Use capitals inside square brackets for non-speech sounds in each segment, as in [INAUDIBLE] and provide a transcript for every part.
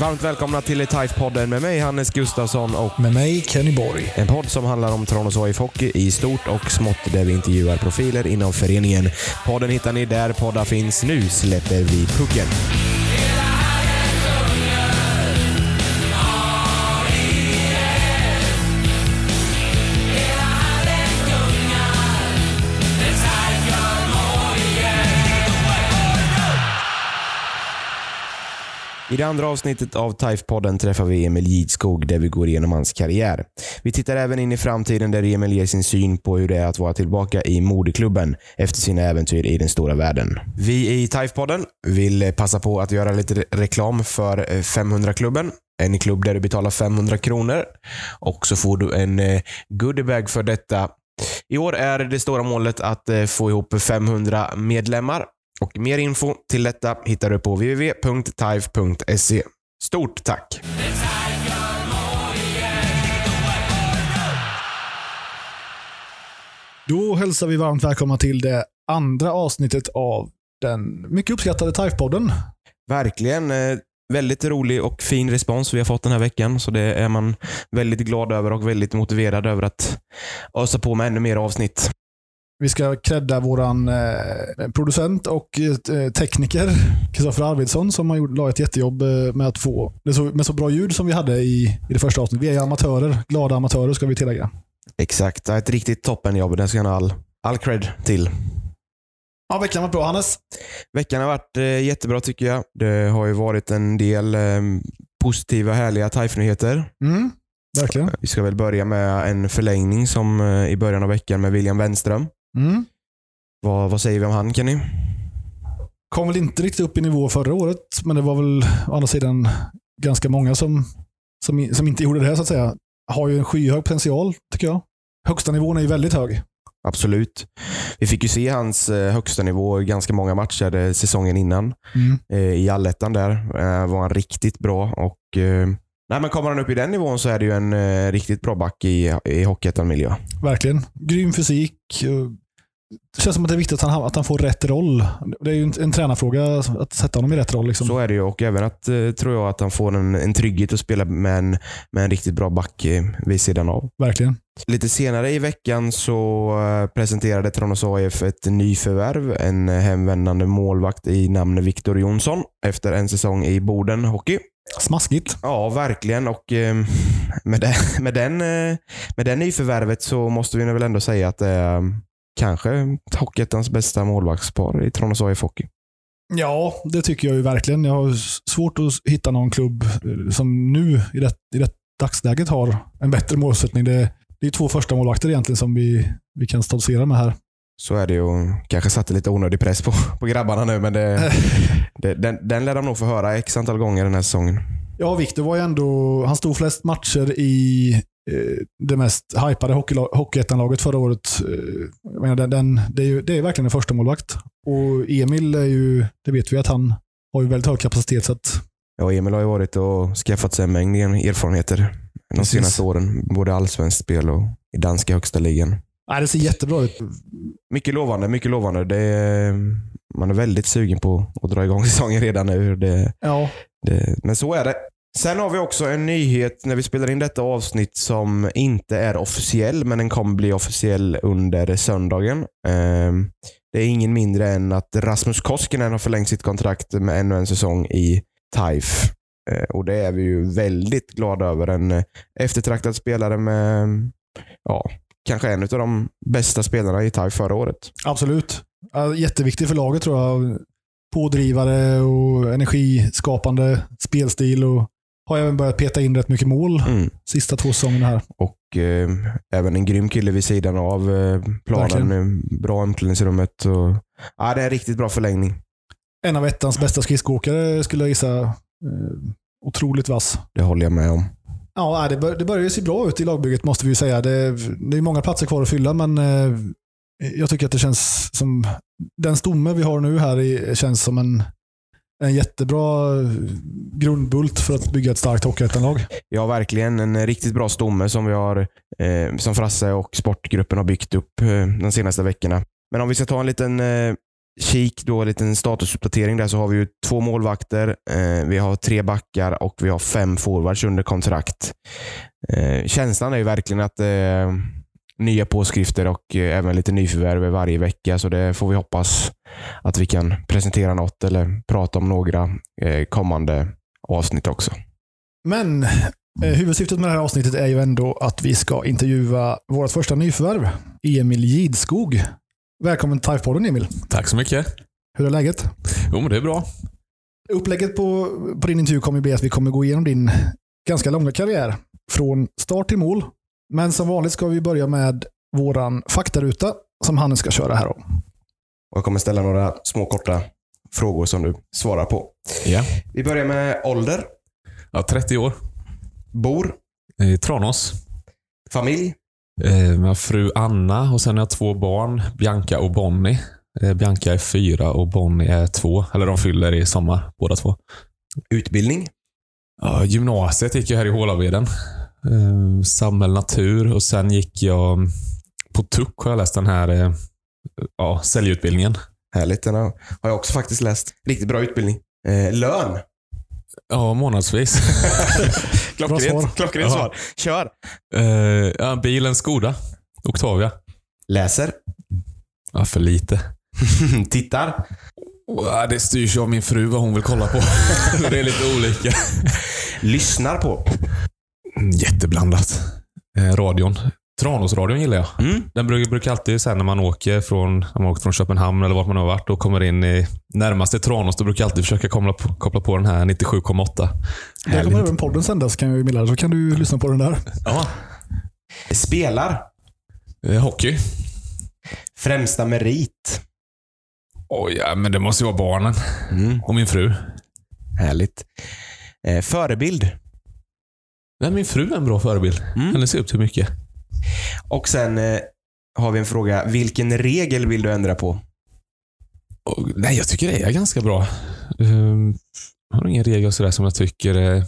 Varmt välkomna till TIFE-podden med mig Hannes Gustafsson och Med mig Kenny Borg. en podd som handlar om Tranås AIF Hockey i stort och smått där vi intervjuar profiler inom föreningen. Podden hittar ni där poddar finns. Nu släpper vi pucken. I det andra avsnittet av TIFE-podden träffar vi Emil Gidskog där vi går igenom hans karriär. Vi tittar även in i framtiden där Emil ger sin syn på hur det är att vara tillbaka i moderklubben efter sina äventyr i den stora världen. Vi i TIFE-podden vill passa på att göra lite reklam för eh, 500-klubben. En klubb där du betalar 500 kronor och så får du en eh, goodiebag för detta. I år är det stora målet att eh, få ihop 500 medlemmar och mer info till detta hittar du på www.tive.se. Stort tack! Då hälsar vi varmt välkomna till det andra avsnittet av den mycket uppskattade TIFE-podden. Verkligen. eh, Väldigt rolig och fin respons vi har fått den här veckan. Så det är man väldigt glad över och väldigt motiverad över att ösa på med ännu mer avsnitt. Vi ska credda våran eh, producent och eh, tekniker, Kristoffer Arvidsson, som har gjort, la ett jättejobb eh, med att få det så, med så bra ljud som vi hade i, i det första avsnittet. Vi är ju amatörer, glada amatörer ska vi tillägga. Exakt. Ett riktigt toppenjobb. Det ska han ha all, all cred till. Ja, veckan var bra Hannes. Veckan har varit eh, jättebra tycker jag. Det har ju varit en del eh, positiva, härliga TIFE-nyheter. Mm, verkligen. Vi ska väl börja med en förlängning som eh, i början av veckan med William Wenström. Mm. Vad, vad säger vi om han Kenny? Kom väl inte riktigt upp i nivå förra året, men det var väl å andra sidan ganska många som, som, som inte gjorde det här så att säga. Har ju en skyhög potential, tycker jag. Högsta nivån är ju väldigt hög. Absolut. Vi fick ju se hans eh, högsta nivå i ganska många matcher eh, säsongen innan. Mm. Eh, I allettan där var han riktigt bra. Och, nej, men kommer han upp i den nivån så är det ju en eh, riktigt bra back i, i Hockeyettan-miljö. Verkligen. Grym fysik. Det känns som att det är viktigt att han, att han får rätt roll. Det är ju en, en tränarfråga att sätta honom i rätt roll. Liksom. Så är det ju och även att, eh, tror jag att han får en, en trygghet att spela med en, med en riktigt bra back eh, vid sidan av. Verkligen. Lite senare i veckan så eh, presenterade Tranås AIF ett nyförvärv. En hemvändande målvakt i namn Viktor Jonsson efter en säsong i Boden Hockey. Smaskigt. Ja, verkligen. Och eh, med, det, [LAUGHS] med, den, eh, med den nyförvärvet så måste vi väl ändå säga att det är eh, kanske Hockeyettans bästa målvaktspar i Tranås AIF Hockey. Ja, det tycker jag ju verkligen. Jag har svårt att hitta någon klubb eh, som nu i det, i det dagsläget har en bättre målsättning. Det, det är två första målvakter egentligen som vi, vi kan stoltsera med här. Så är det ju. Kanske satte lite onödig press på, på grabbarna nu, men det, [LAUGHS] det, den, den lär de nog få höra x antal gånger den här säsongen. Ja, Viktor var ju ändå... Han stod flest matcher i eh, det mest hypade Hockeyettan-laget förra året. Eh, menar, den, den, det, är ju, det är verkligen en första målvakt. Och Emil är ju... Det vet vi att han har ju väldigt hög kapacitet. Så att, Ja, Emil har ju varit och skaffat sig en mängd erfarenheter de senaste åren. Både allsvenskt spel och i danska högsta ligan. Nej, det ser jättebra ut. Mycket lovande, mycket lovande. Det är, man är väldigt sugen på att dra igång [LAUGHS] säsongen redan nu. Det, Ja, det, men så är det. Sen har vi också en nyhet när vi spelar in detta avsnitt som inte är officiell, men den kommer bli officiell under söndagen. Ehm, Det är ingen mindre än att Rasmus Koskinen har förlängt sitt kontrakt med ännu en säsong i TIFE. Eh, Och det är vi ju väldigt glada över. En eh, eftertraktad spelare med, ja, kanske en av de bästa spelarna i TIFE förra året. absolut. Jätteviktig för laget tror jag. Pådrivare och energiskapande spelstil. Och har även börjat peta in rätt mycket mål Mm. sista två säsongerna här. Och eh, även en grym kille vid sidan av eh, planen. Verkligen. Bra omklädningsrummet. Och, ja, det är en riktigt bra förlängning. En av ettans bästa skridskoåkare skulle jag gissa. Eh, otroligt vass. Det håller jag med om. Ja, det, bör, det börjar ju se bra ut i lagbygget måste vi ju säga. Det, det är många platser kvar att fylla, men eh, jag tycker att det känns som... Den stomme vi har nu här känns som en, en jättebra eh, grundbult för att bygga ett starkt hockeyettanlag. Ja, verkligen. En riktigt bra stomme som vi har, eh, som Frasse och sportgruppen har byggt upp eh, de senaste veckorna. Men om vi ska ta en liten eh, kik, då, en liten statusuppdatering där, så har vi ju två målvakter, eh, vi har tre backar och vi har fem forwards under kontrakt. Eh, känslan är ju verkligen att eh, nya påskrifter och eh, även lite nyförvärv varje vecka, så det får vi hoppas att vi kan presentera något eller prata om några eh, kommande avsnitt också. Men eh, huvudsyftet med det här avsnittet är ju ändå att vi ska intervjua vårt första nyförvärv, Emil Gidskog. Välkommen till TIFE-podden Emil. Tack så mycket. Hur är läget? Jo, men det är bra. Upplägget på, på din intervju kommer bli att vi kommer gå igenom din ganska långa karriär. Från start till mål. Men som vanligt ska vi börja med våran faktaruta som Hannes ska köra här. Jag kommer ställa några små korta frågor som du svarar på. Ja. Vi börjar med ålder, ja 30 år. bor, I Tranås. familj, Eh, Med fru Anna och sen har jag två barn. Bianca och Bonnie. Eh, Bianca är fyra och Bonnie är två. Eller de fyller i sommar båda två. utbildning, Ja, gymnasiet gick jag här i Hålaveden. Eh, Samhäll natur och sen gick jag på TUC har jag läst den här eh, ja, säljutbildningen. Härligt. Den har har jag också faktiskt läst. Riktigt bra utbildning. Eh, lön. Ja, månadsvis. [LAUGHS] Klockrent, svar. klockrent svar. Kör. Eh, ja, bilen Skoda. Octavia. Läser. Ja, för lite. [LAUGHS] Tittar. Ja, Det styrs av min fru vad hon vill kolla på. [LAUGHS] det är lite olika. Lyssnar på. Jätteblandat. Eh, radion. Tranåsradion gillar jag. Mm. Den brukar, brukar alltid, sen när man åker från, man åker från Köpenhamn eller vart man har varit och kommer in i närmaste Tranås, då brukar jag alltid försöka koppla på, koppla på den här 97,8. Där kommer även podden sändas kan jag meddela, så kan du lyssna på den där. Ja. Spelar. Eh, hockey. Främsta merit. Oj, ja, men det måste ju vara barnen. Mm. Och min fru. Härligt. Eh, förebild. Nej, min fru är en bra förebild. Mm. Henne ser upp till mycket. Och sen eh, har vi en fråga. Vilken regel vill du ändra på? Och, nej, jag tycker det är ganska bra. Um, jag har ingen regel sådär som jag tycker är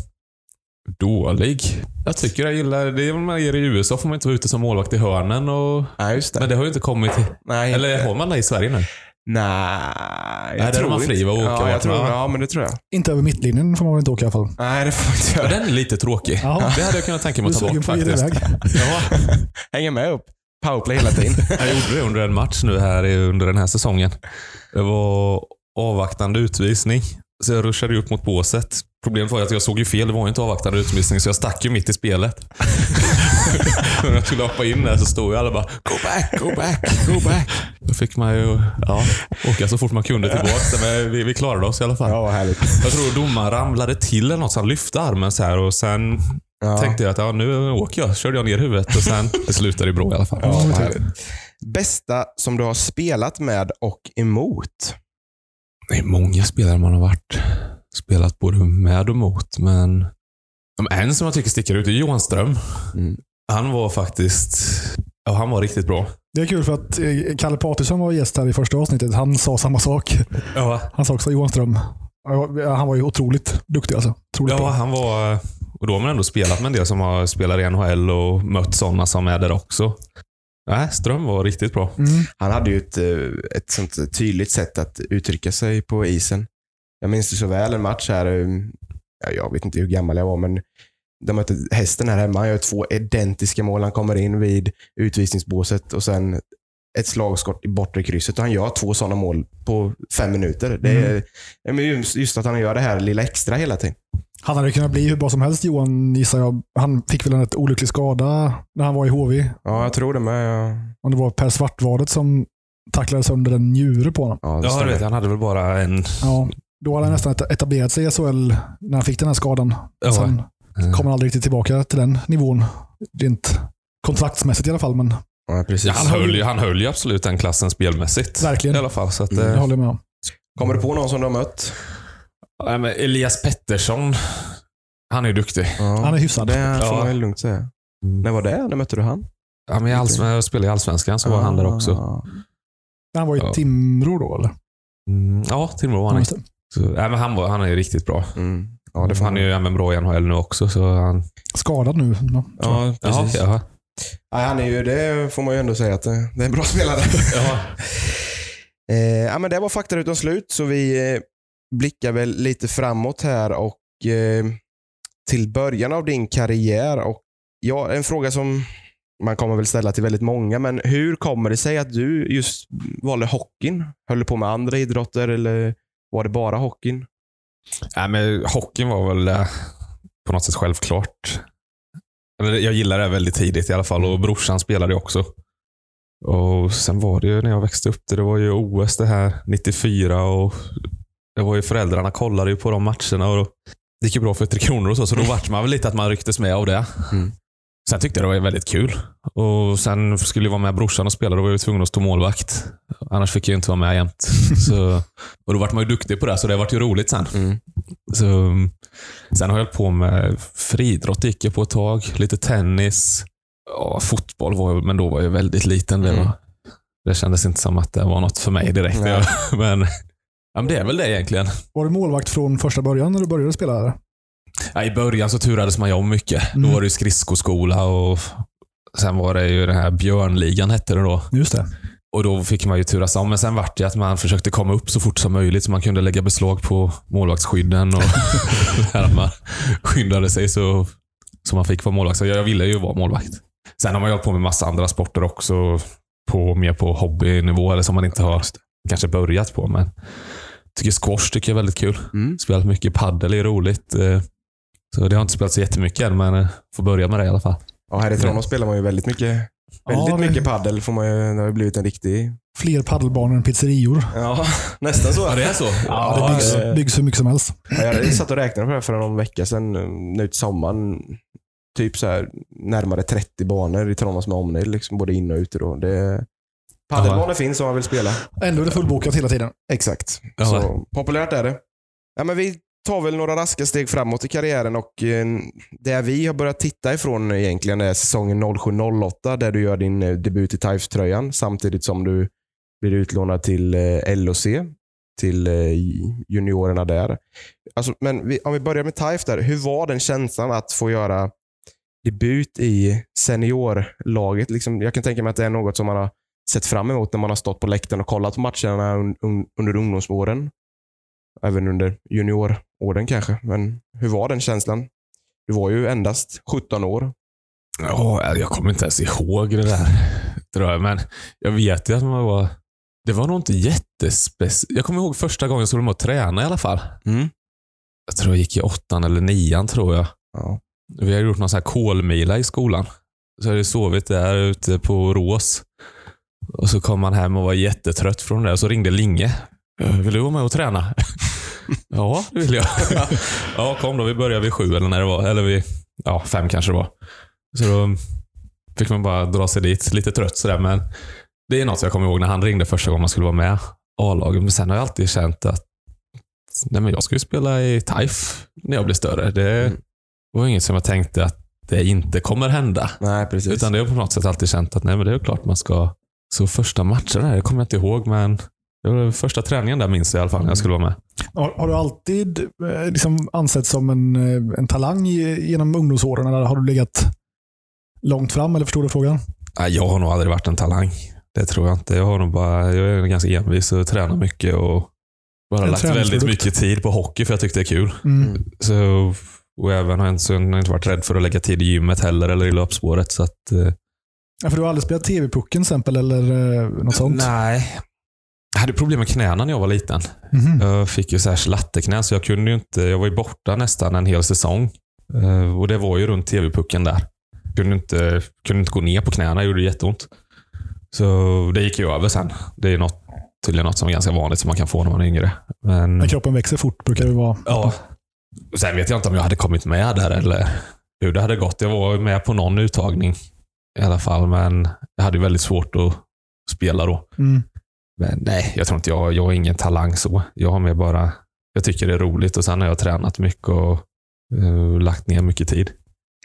dålig. Jag tycker jag gillar, det är man ger i USA får man inte vara ute som målvakt i hörnen. Och, Nej, det. men det har ju inte kommit Nej, Eller har man det i Sverige nu? Nej, jag är tror man inte. fri att åka, Ja, jag tror, Ja. men det tror jag. Inte över mittlinjen får man väl inte åka i alla fall. Nej, det får man inte göra. den är lite tråkig. Ja. Det hade jag kunnat tänka mig att ta bort faktiskt. Ja, [LAUGHS] Hänga med upp. Powerplay hela tiden. [LAUGHS] jag gjorde det under en match nu här under den här säsongen. Det var avvaktande utvisning. Så jag ruschade upp mot båset. Problemet var att jag såg ju fel. Det var inte avvaktande utvisning, så jag stack ju mitt i spelet. [LAUGHS] [LAUGHS] När jag skulle hoppa in där så stod ju alla bara “Go back, go back, go back”. Då fick man ju ja, åka så fort man kunde tillbaka. Men vi, vi klarade oss i alla fall. ja, vad härligt. Jag tror domaren ramlade till eller något, så han lyfte armen så här och sen Ja. tänkte jag att ja, nu åker jag. Körde jag ner huvudet och sen det slutade i bra i alla fall. Ja, vad härligt. Bästa som du har spelat med och emot? Det är många spelare man har varit spelat både med och mot, men en som jag tycker sticker ut är Johan Ström. Mm. Han var faktiskt ja, han var riktigt bra. Det är kul för att eh, Kalle Patrisson var gäst här i första avsnittet. Han sa samma sak. Ja, Han sa också Johan Ström. Han var ju otroligt duktig alltså. Otroligt ja bra. han var... Och då har man ändå spelat med en del som har spelat i NHL och mött sådana som är där också. Nej, Ström var riktigt bra. Mm. Han hade ju ett, eh, ett sånt tydligt sätt att uttrycka sig på isen. Jag minns det så väl en match här. eh, Ja, jag vet inte hur gammal jag var, men de mötte hästen här hemma. Han gör två identiska mål. Han kommer in vid utvisningsbåset och sen ett slagskott i bortre krysset. Och han gör två sådana mål på fem minuter. Det är, ja, men just- att han gör det här lilla extra hela tiden. Han hade kunnat bli hur bra som helst Johan gissar jag. Han fick väl en rätt olycklig skada när han var i HV. Ja, jag tror det med. Ja, Om det var Per Svartvadet som tacklade sönder en njure på honom. ja, det Ja, vet. Han hade väl bara en... Ja, då hade han nästan et- etablerat sig i SHL när han fick den här skadan. Ja. Sen kom han aldrig riktigt tillbaka till den nivån. Rent kontraktsmässigt i alla fall, men Ja, precis. Ja, han, höll, ju- han höll ju absolut den klassen spelmässigt. Verkligen. I alla fall. Så att, Mm. det eh, håller jag med om. Kommer du på någon som du har mött? men Elias Pettersson, han är ju duktig. Ja, Han är hyfsad. Det får Ja. man väl lugnt säga. När var det? När mötte du han? Ja, men jag, alls, jag spelade i Allsvenskan så var han där också. Ah. Han var i Ja. Timrå då, eller? Mm, ja, Timrå var han Ja, i. Så, nej, men han, var, han är ju riktigt bra. Mm. Ja, det får Han är ju även bra i NHL nu också. Så han, Skadad nu. Ja. Ja, ja, precis. ja. Nej, han är ju, det får man ju ändå säga att det, det är en bra spelare. [LAUGHS] Ja. [LAUGHS] Eh, ja, men det var fakta utan slut, så vi eh, blickar väl lite framåt här och eh, till början av din karriär. Och ja, En fråga som man kommer väl ställa till väldigt många, men hur kommer det sig att du just valde hockeyn? Höll du på med andra idrotter eller var det bara hockeyn? Nej, men hockeyn var väl eh, på något sätt självklart. Jag gillade det väldigt tidigt i alla fall och brorsan spelade också. Och Sen var det ju när jag växte upp, det, det var ju OS det här 94 och det var ju föräldrarna kollade ju på de matcherna och det gick ju bra för Tre Kronor och så, så då vart man väl lite att man rycktes med av det. Mm. Sen tyckte jag det var väldigt kul. Och Sen skulle jag vara med brorsan och spela. Då var jag tvungen att stå målvakt. Annars fick jag inte vara med jämt. [LAUGHS] Så, och då vart man ju duktig på det, så det vart ju roligt sen. Mm. Så, sen har jag hållit på med friidrott gick jag på ett tag. Lite tennis. Ja, fotboll var jag, men då var jag väldigt liten. Det, Mm. var, det kändes inte som att det var något för mig direkt. [LAUGHS] Men, ja, men det är väl det egentligen. Var du målvakt från första början när du började spela? Här? Ja, I början så turades man ju om mycket. Mm. Då var det skridskoskola och sen var det ju den här björnligan hette det då. Just det. Och då fick man ju turas om. Men sen vart det att man försökte komma upp så fort som möjligt så man kunde lägga beslag på målvaktsskydden och [LAUGHS] att man skyndade sig så, så man fick vara målvakt. Så jag ville ju vara målvakt. Sen har man ju hållit på med massa andra sporter också. På, mer på hobbynivå eller som man inte har kanske börjat på. Men tycker squash tycker jag är väldigt kul. Mm. Spelat mycket paddel är roligt. Så det har inte spelat så jättemycket än, men eh, får börja med det i alla fall. Ja, här i Tranås spelar man ju väldigt mycket Väldigt Ja, det- mycket paddel får man ju, det har ju blivit en riktig... Fler paddelbanor än pizzerior. Ja, [LAUGHS] nästan så. Ja, det är så? Ja, det byggs, det- byggs hur mycket som helst. Ja, jag satt och räknade på det för någon vecka sedan, nu till sommaren. Typ så här närmare 30 banor i Tranås med omnejd, liksom både in och ute. Då. Det, paddelbanor finns om man vill spela. Ändå är det fullbokat hela tiden. Exakt. Ja. Så populärt är det. Ja, men vi tar väl några raska steg framåt i karriären och eh, där vi har börjat titta ifrån egentligen är säsongen 07-08 där du gör din eh, debut i Taifs-tröjan samtidigt som du blir utlånad till eh, LOC, till eh, juniorerna där. Alltså, men vi, om vi börjar med Taif där. Hur var den känslan att få göra debut i seniorlaget? Liksom, jag kan tänka mig att det är något som man har sett fram emot när man har stått på läktaren och kollat på matcherna un, un, under ungdomsåren. Även under junioråren kanske. Men hur var den känslan? Du var ju endast 17 år. Ja, jag kommer inte ens ihåg det där. Tror jag. Men jag vet ju att man var... Det var nog inte jättespeciellt. Jag kommer ihåg första gången jag såg dem och träna i alla fall. Jag tror jag gick i åttan eller nian tror jag. Ja. Vi har gjort någon sån här kolmila i skolan. Så hade jag sovit där ute på Rås. Och så kom man hem och var jättetrött från det. Och så ringde Linge. "Eh, Vill du vara med och träna? [LAUGHS] ja, det vill jag. [LAUGHS] ja, kom då. Vi började vid sju eller när det var. Eller vid ja, fem kanske det var. Så då fick man bara dra sig dit. Lite trött sådär. Men det är något jag kommer ihåg när han ringde första gången man skulle vara med A-laget. Men sen har jag alltid känt att nej, men jag ska ju spela i TAIF när jag blir större. Det Mm. var inget som jag tänkte att det inte kommer hända. Nej, precis. Utan det har på något sätt alltid känt att nej, men det är klart man ska... Så första matchen det kommer jag inte ihåg, men det var första träningen där minns jag i alla fall när jag skulle vara med. Har, har du alltid eh, liksom ansett som en, eh, en talang genom ungdomsåren eller har du legat långt fram? Eller förstår du frågan? Nej, jag har nog aldrig varit en talang. Det tror jag inte. Jag har nog bara, jag är ganska envis och tränar mycket och bara En lagt väldigt mycket tid på hockey för jag tyckte det är kul. Mm. Så, och även har jag inte, så jag har inte varit rädd för att lägga tid i gymmet heller eller i löpspåret. Så att, eh, Ja, för du har aldrig spelat TV-pucken till exempel eller något sånt? Nej. Jag hade problem med knäna när jag var liten. Mhm. Jag fick ju så här slatteknä, så jag kunde ju inte... Jag var ju borta nästan en hel säsong. Eh, Och det var ju runt TV-pucken där. Kunde inte, kunde inte gå ner på knäna, det gjorde jätteont. Så det gick ju över sen. Det är något, tydligen något som är ganska vanligt som man kan få när man är yngre. Men, När kroppen växer fort brukar det vara. ja. Sen vet jag inte om jag hade kommit med där eller hur det hade gått. Jag var med på någon uttagning i alla fall, men jag hade väldigt svårt att spela då. Mm. Men nej, jag tror inte jag, jag är ingen talang så. Jag har mer bara, jag tycker det är roligt och sen har jag tränat mycket och eh, lagt ner mycket tid.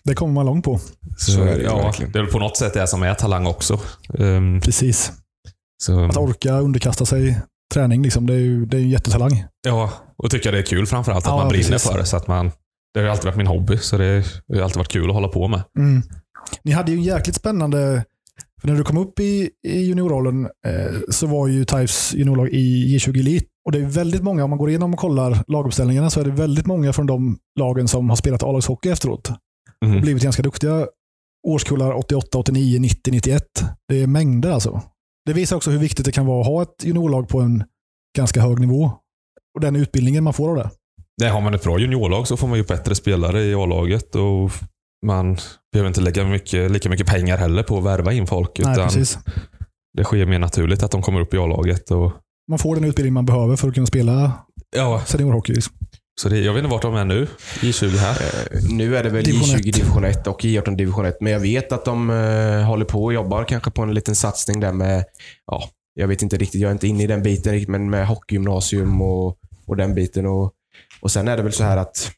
Det kommer man långt på. Så är det ja, verkligen. Det är på något sätt det som är talang också. Um, Precis. så, Att orka underkasta sig träning, liksom, det är ju det är en jättetalang. ja, och tycker det är kul framförallt att Ja, man brinner precis. för det. Så att man, det har ju alltid varit min hobby, så det det har alltid varit kul att hålla på med. Mm. Ni hade ju en jäkligt spännande För när du kom upp i, i juniorrollen eh, så var ju Types juniorlag i J20 Elite. Och det är väldigt många, om man går igenom och kollar laguppställningarna, så är det väldigt många från de lagen som har spelat A-lagshockey efteråt. Mhm. Och blivit ganska duktiga. Årskullar 88, 89, 90, 91. Det är mängder alltså. Det visar också hur viktigt det kan vara att ha ett juniorlag på en ganska hög nivå. Och den utbildningen man får av det. Nej, har man ett bra juniorlag så får man ju bättre spelare i A-laget och man behöver inte lägga mycket, lika mycket pengar heller på att värva in folk. Nej, Utan precis. det sker mer naturligt att de kommer upp i A-laget. Och, Man får den utbildning man behöver för att kunna spela ja, seniorhockey. liksom. så det, jag vet inte vart de är nu, i 20 här. Eh, Nu är det väl Division J20 ett. division 1 och J18 division 1, men jag vet att de eh, håller på och jobbar kanske på en liten satsning där med, ja, jag vet inte riktigt, jag är inte inne i den biten riktigt, men med hockeygymnasium och, och den biten. Och, och Sen är det väl så här att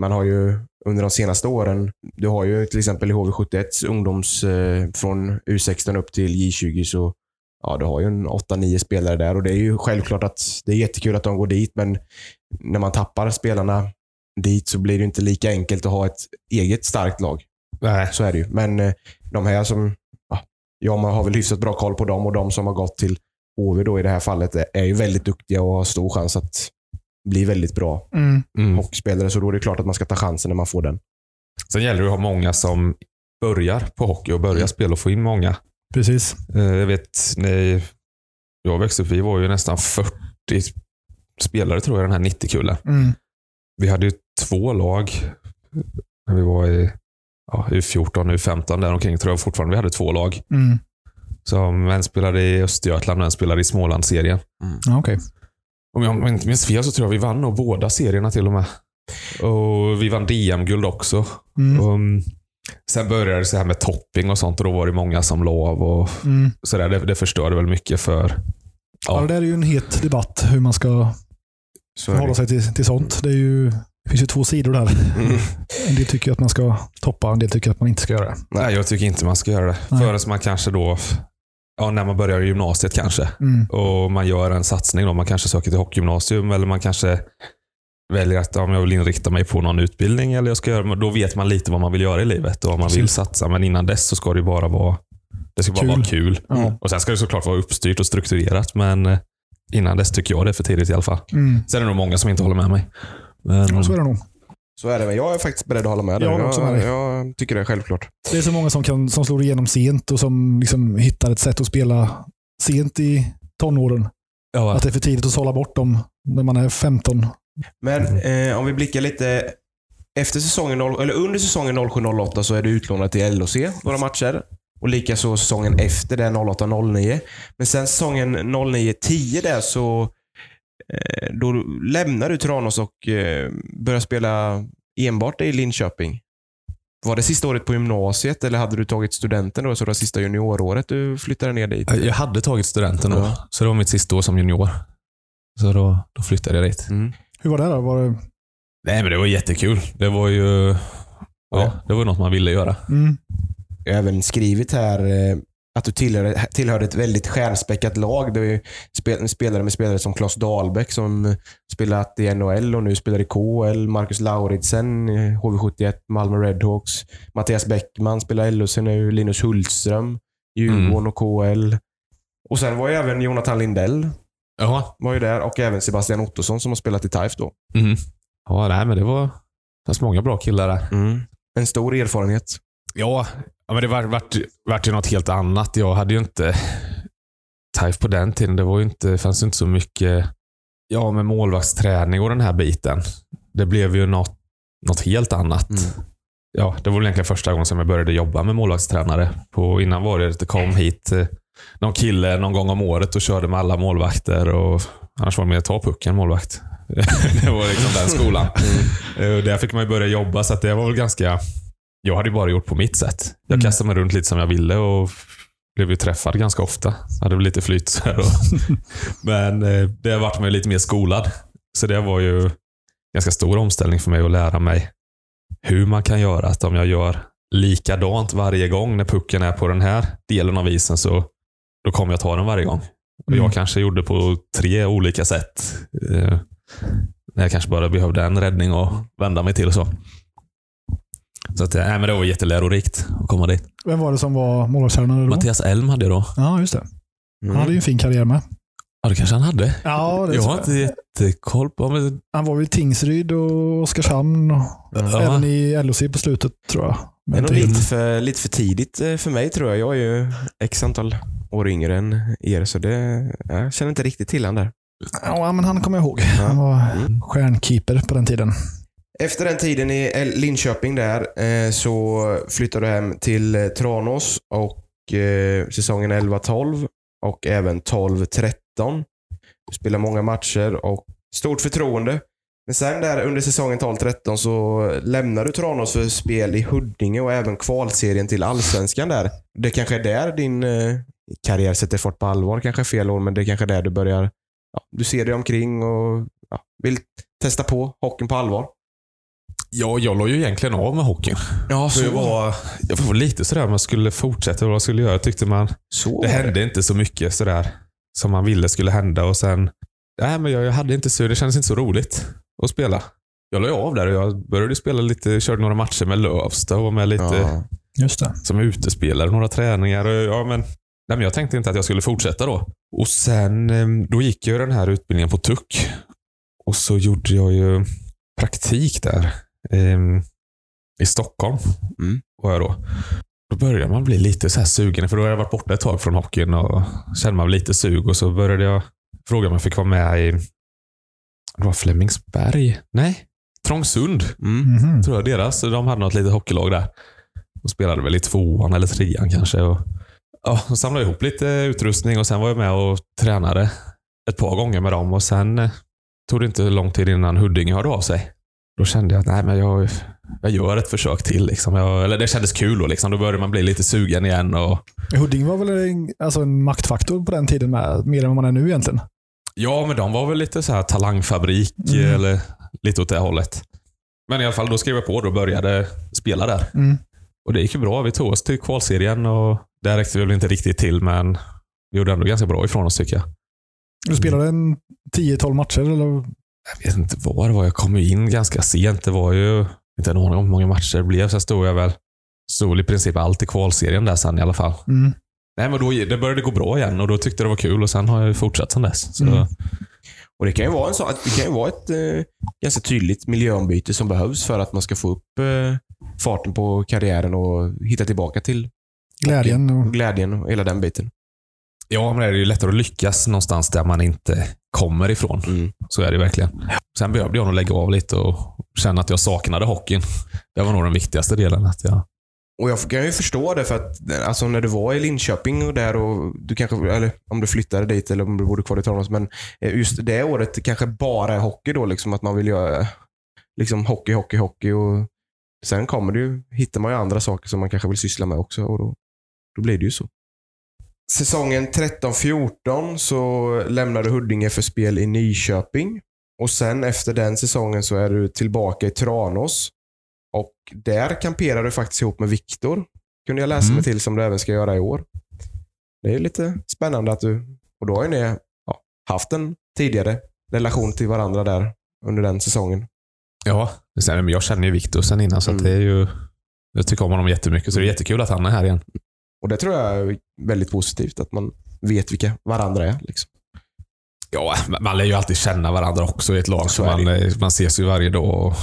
man har ju under de senaste åren, du har ju till exempel i HV71 ungdoms eh, från U16 upp till J20, så ja, du har ju en 8-9 spelare där och det är ju självklart att det är jättekul att de går dit, men när man tappar spelarna dit så blir det inte lika enkelt att ha ett eget starkt lag. Nej. Så är det ju. Men eh, de här som, ja, ja, man har väl hyfsat bra koll på dem och de som har gått till HV då i det här fallet är- är ju väldigt duktiga och har stor chans att bli väldigt bra Mm. hockeyspelare. Så då är det klart att man ska ta chansen när man får den. Sen gäller det att ha många som börjar på hockey och börjar Mm. spela och få in många. Precis. Eh, Jag vet, när jag växte upp, vi var ju nästan 40 spelare tror jag den här 90-kullen. Mm. Vi hade ju två lag när vi var i ja, U14, U15 där omkring tror jag fortfarande vi hade två lag. Mm. Som en spelade i Östergötland och en spelade i Smålandsserien. Ja, okej. Om jag inte minns fel så tror jag vi vann nog båda serierna till och med. Och Vi vann DM-guld också. Mm. Mm, sen började det så här med topping och sånt och då var det många som la av. Och Mm. så där. Det, det förstörde väl mycket för... Ja. Ja. det där är ju en het debatt, hur man ska förhålla sig till, till sånt. Det, är ju, det finns ju två sidor där. Mm. En del tycker att man ska toppa, en del tycker att man inte ska göra det. Nej, jag tycker inte man ska göra det. Nej. Förrän man kanske då... Ja, när man börjar i gymnasiet kanske. Mm. och man gör en satsning. Då. Man kanske söker till hockeygymnasium eller man kanske väljer att om jag vill inrikta mig på någon utbildning. Eller jag ska göra, då vet man lite vad man vill göra i livet och vad man vill satsa. Men innan dess så ska det bara vara det ska bara Kul. vara kul. Ja. Och Sen ska det såklart vara uppstyrt och strukturerat, men eh, innan dess tycker jag det är för tidigt i alla fall. Mm. Sen är det nog många som inte håller med mig. Men, Ja, så är det nog. Så är det. Men jag är faktiskt beredd att hålla med dig. Jag också med dig. jag tycker det är självklart. Det är så många som, kan, som slår igenom sent och som liksom hittar ett sätt att spela sent i tonåren. ja, Att det är för tidigt att sålla bort dem när man är 15. Men eh, om vi blickar lite efter säsongen, noll- eller under säsongen 07-08 så är du utlånad till LOC några matcher. Och likaså säsongen efter det 08-09. Men sen säsongen 09-10 där så då lämnar du Tranås och eh, börjar spela enbart i Linköping. Var det sista året på gymnasiet eller hade du tagit studenten då, så det var sista junioråret du flyttade ner dit? jag hade tagit studenten då, Ja. så det var mitt sista år som junior. Så då, då flyttade jag dit. Mm. Hur var det då? Var det, Nej, men det var jättekul. Det var ju ja, det var något man ville göra. mm, Jag har även skrivit här eh, att du tillhörde, tillhörde ett väldigt stjärnspäckat lag. Det är ju spel, spelare med spelare som Claes Dahlbäck som spelat i NHL och nu spelar i KHL. Marcus Lauritsen, eh, HV71, Malmö Redhawks. Mattias Bäckman spelar i LHC nu. Linus Hultström, Djurgården och KHL. Och sen var ju även Jonathan Lindell Jaha. var ju där och även Sebastian Ottosson som har spelat i TIFE då. Mm. Ja, nej, men det var det fanns många bra killar där. En stor erfarenhet. Ja, ja men det vart vart, vart ju något helt annat. Jag hade ju inte TIFE på den tiden. Det var ju inte, fanns ju inte så mycket ja, med målvaktsträning och den här biten. Det blev ju något, något helt annat. Mm. Ja, det var väl egentligen första gången som jag började jobba med målvaktstränare. På, innan var det att det kom hit eh, någon kille någon gång om året och körde med alla målvakter. Och, annars var det mer ta pucken målvakt. [LAUGHS] det var liksom den skolan. Eh, och Där fick man ju börja jobba, så det var väl ganska... Jag hade ju bara gjort på mitt sätt. Jag Mm. kastade mig runt lite som jag ville och blev ju träffad ganska ofta. Hade väl lite flyt [LAUGHS] men eh, det vart man ju lite mer skolad. Så det var ju ganska stor omställning för mig att lära mig hur man kan göra. Att om jag gör likadant varje gång när pucken är på den här delen av isen så då kommer jag ta den varje gång. Och Mm. Jag kanske gjorde på tre olika sätt. Eh, jag kanske bara behövde en räddning och vända mig till. och så. Så att, nej, men det var jättelärorikt att komma dit. Vem var det som var målvaktstränare då? Mattias Elm hade jag då. Ja, just det. Han Mm. hade ju en fin karriär med. Ja, det kanske han hade. Ja, det Jag har inte jättekoll på... Men, Han var väl i Tingsryd och Oskarshamn och Ja. även i LOC på slutet tror jag. Det är Men nog till- lite för, lite för tidigt eh, för mig tror jag. Jag är ju x antal år yngre än er, så det, jag känner inte riktigt till han där. Ja, men han kommer jag ihåg. Ja. Han var Mm. stjärnkeeper på den tiden. Efter den tiden i Linköping där eh, så flyttade du hem till eh, Tranås och eh, säsongen 11-12 och även 12-13. Du spelade många matcher och stort förtroende. Men sen där under säsongen 12-13 så lämnade du Tranås för spel i Huddinge och även kvalserien till Allsvenskan där. Det kanske är där din eh, karriär sätter fart på allvar. Kanske fel år, men det är kanske är där du börjar... Ja, du ser dig omkring och ja, vill testa på hockeyn på allvar ja, jag la ju egentligen av med hockeyn. Ja, Så jag var, jag var lite sådär jag skulle fortsätta vad jag skulle göra. Tyckte man, så det hände inte så mycket sådär som man ville skulle hända. Och sen, nej, men jag, jag hade inte så, det kändes inte så roligt att spela. Jag la av där och jag började spela lite, körde några matcher med Lövsta och var med lite Ja. Just det. som utespelare, några träningar. Och, ja, men, nej, men jag tänkte inte att jag skulle fortsätta då. Och sen, eh, då gick jag den här utbildningen på TUC. Och så gjorde jag ju praktik där eh, i Stockholm. Mm. Var jag då. Då började man bli lite så här sugen, för då hade jag varit borta ett tag från hockeyn och kände man lite sug. Och så började jag fråga om jag fick vara med i det var Flemingsberg? Nej, Trångsund Mm. Mhm. tror jag deras. De hade något litet hockeylag där. De spelade väl i tvåan eller trean kanske. Och, ja, de samlade ihop lite utrustning och sen var jag med och tränade ett par gånger med dem. Och Sen eh, tog det inte lång tid innan Huddinge hörde av sig. Då kände jag att nej, men jag, jag gör ett försök till. Liksom. Jag, eller det kändes kul. Då, liksom. då började man bli lite sugen igen. Och, Huddinge var väl en, alltså en maktfaktor på den tiden med, mer än vad man är nu egentligen. ja, men de var väl lite så här talangfabrik Mm. eller lite åt det hållet. Men i alla fall, då skrev jag på och började spela där. Mm. Och det gick ju bra. Vi tog oss till kvalserien och där räckte vi väl inte riktigt till, men vi gjorde ändå ganska bra ifrån oss tycker jag. Du spelade en 10-12 matcher eller? Jag vet inte vad det var. Jag kom ju in ganska sent. Det var ju inte en aning om hur många matcher det blev. Sen stod jag väl stod i princip allt i kvalserien där sen i alla fall. Mm. Nej, men då, det började gå bra igen och då tyckte det var kul och sen har jag ju fortsatt sen dess. Så, Mm. Och Det kan ju vara, en sån, det kan ju vara ett eh, ganska tydligt miljöombyte som behövs för att man ska få upp eh, farten på karriären och hitta tillbaka till Glädjen. Och, glädjen och hela den biten. Ja, men det är ju lättare att lyckas någonstans där man inte kommer ifrån. Mm. Så är det verkligen. Sen behövde jag nog lägga av lite och känna att jag saknade hockeyn. Det var nog den viktigaste delen. Att jag, Och Jag kan ju förstå det för att alltså, när du var i Linköping och där och du kanske, eller om du flyttade dit eller om du bodde kvar i Tranås, men eh, just det året kanske bara är hockey då, liksom att man vill göra liksom hockey, hockey, hockey och sen kommer det ju, hittar man ju andra saker som man kanske vill syssla med också och då, då blir det ju så. Säsongen 13-14 så lämnade Huddinge för spel i Nyköping och sen efter den säsongen så är du tillbaka i Tranås och där kamperar du faktiskt ihop med Viktor. Kunde jag läsa Mm. mig till som du även ska göra i år. Det är lite spännande att du, och då har ju ni ja, haft en tidigare relation till varandra där under den säsongen. ja, jag känner ju Viktor sen innan, så Mm. det är ju... Jag tycker om honom jättemycket, så det är jättekul att han är här igen. Och det tror jag är väldigt positivt, att man vet vilka varandra är. Liksom. Ja, man lär ju alltid känna varandra också i ett lag. Så man, eh, man ses ju varje dag och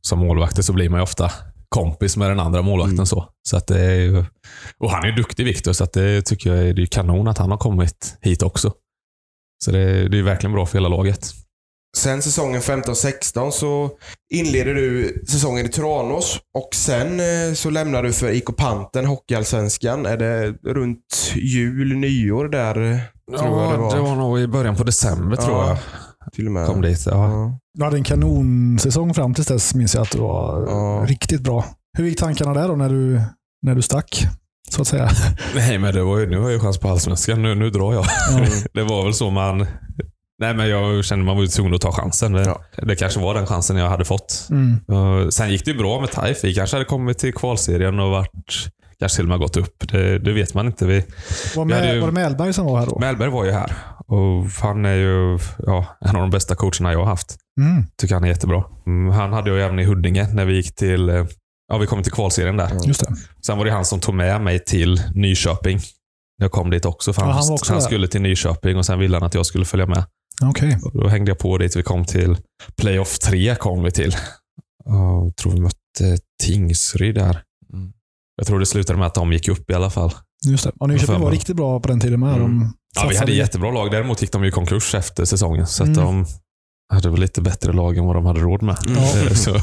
som målvakter så blir man ju ofta kompis med den andra målvakten. Mm. så. Så att det är och han är ju duktig Viktor, så att det tycker jag är, det är kanon att han har kommit hit också. Så det, är- det är verkligen bra för hela laget. Sen säsongen 15-16 så inleder du säsongen i Tranås och sen eh, så lämnar du för IK Panten, Hockeyallsvenskan. Är det runt jul, nyår där? eh, Tror jag det var. det var nog i början på december tror Ja, jag. Till och med. Kom dit. Ja. Ja. du hade en kanonsäsong fram tills dess minns jag att det var Ja. riktigt bra. Hur gick tankarna där då när du, när du stack? Så att säga. [LAUGHS] Nej, men det var ju, nu har jag ju chans på allsvenskan. Nu, nu drar jag. Ja. [LAUGHS] Det var väl så man... Nej, men jag kände man var ju tvungen att ta chansen. Det, Ja. det kanske var den chansen jag hade fått. Mm. Sen gick det ju bra med Taif. Vi kanske hade kommit till kvalserien och varit, kanske till och med gått upp. Det, det vet man inte. Vi, Var, Vi med, ju- var det Mellberg som var här då? Mellberg var ju här och han är ju ja, en av de bästa coacherna jag har haft. Mm. Tycker han är jättebra. Mm, han hade jag även i Huddinge när vi gick till, eh, ja, vi kom till kvalserien där. Just det. Sen var det han som tog med mig till Nyköping. Jag kom dit också, för Ja, han, han var också han där. skulle till Nyköping och sen ville han att jag skulle följa med. Okej. Och Då hängde jag på dit. Vi kom till Playoff 3 kom vi till. Jag tror vi mötte Tingsryd där. Mm. Jag tror det slutade med att de gick upp i alla fall. Just det. Och Nyköping var riktigt bra på den tiden med. Mm. De Ja, vi hade jättebra lag. Däremot gick de ju i konkurs efter säsongen. Så att Mm. de hade väl lite bättre lag än vad de hade råd med. [LAUGHS] Så,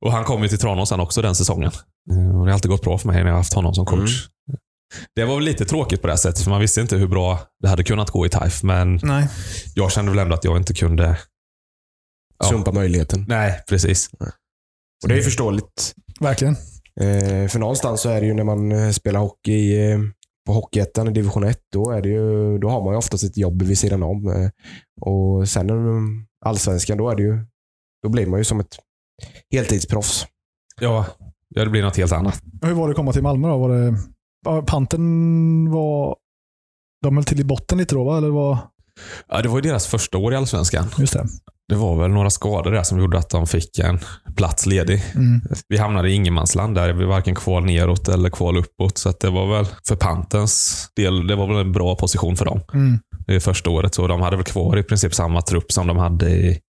och han kom ju till Tranås också den säsongen. Eh, Och det har alltid gått bra för mig när jag har haft honom som coach. Det var väl lite tråkigt på det här sättet, för man visste inte hur bra det hade kunnat gå i TAIF. Men Nej. jag kände väl ändå att jag inte kunde... Ja. Sumpa möjligheten. Nej, precis. Och det är ju förståeligt. Verkligen. Eh, för någonstans så är det ju när man eh, spelar hockey eh, på Hockeyettan i division 1, då, är det ju, då har man ju oftast ett jobb vid sidan om. Eh, och sen um, allsvenskan, då, är det ju, då blir man ju som ett heltidsproffs. Ja, ja, det blir något helt annat. Hur var det att komma till Malmö då? Var det, Panten var... De höll till i botten lite då, va? Eller var, Ja, det var ju deras första år i Allsvenskan. just det. Det var väl några skador där som gjorde att de fick en plats ledig. Mm. Vi hamnade i ingenmansland där. Vi var varken kval neråt eller kval uppåt. Så det var väl för Pantens del, det var väl en bra position för dem. Mm. Det första året. Så de hade väl kvar i princip samma trupp som de hade i,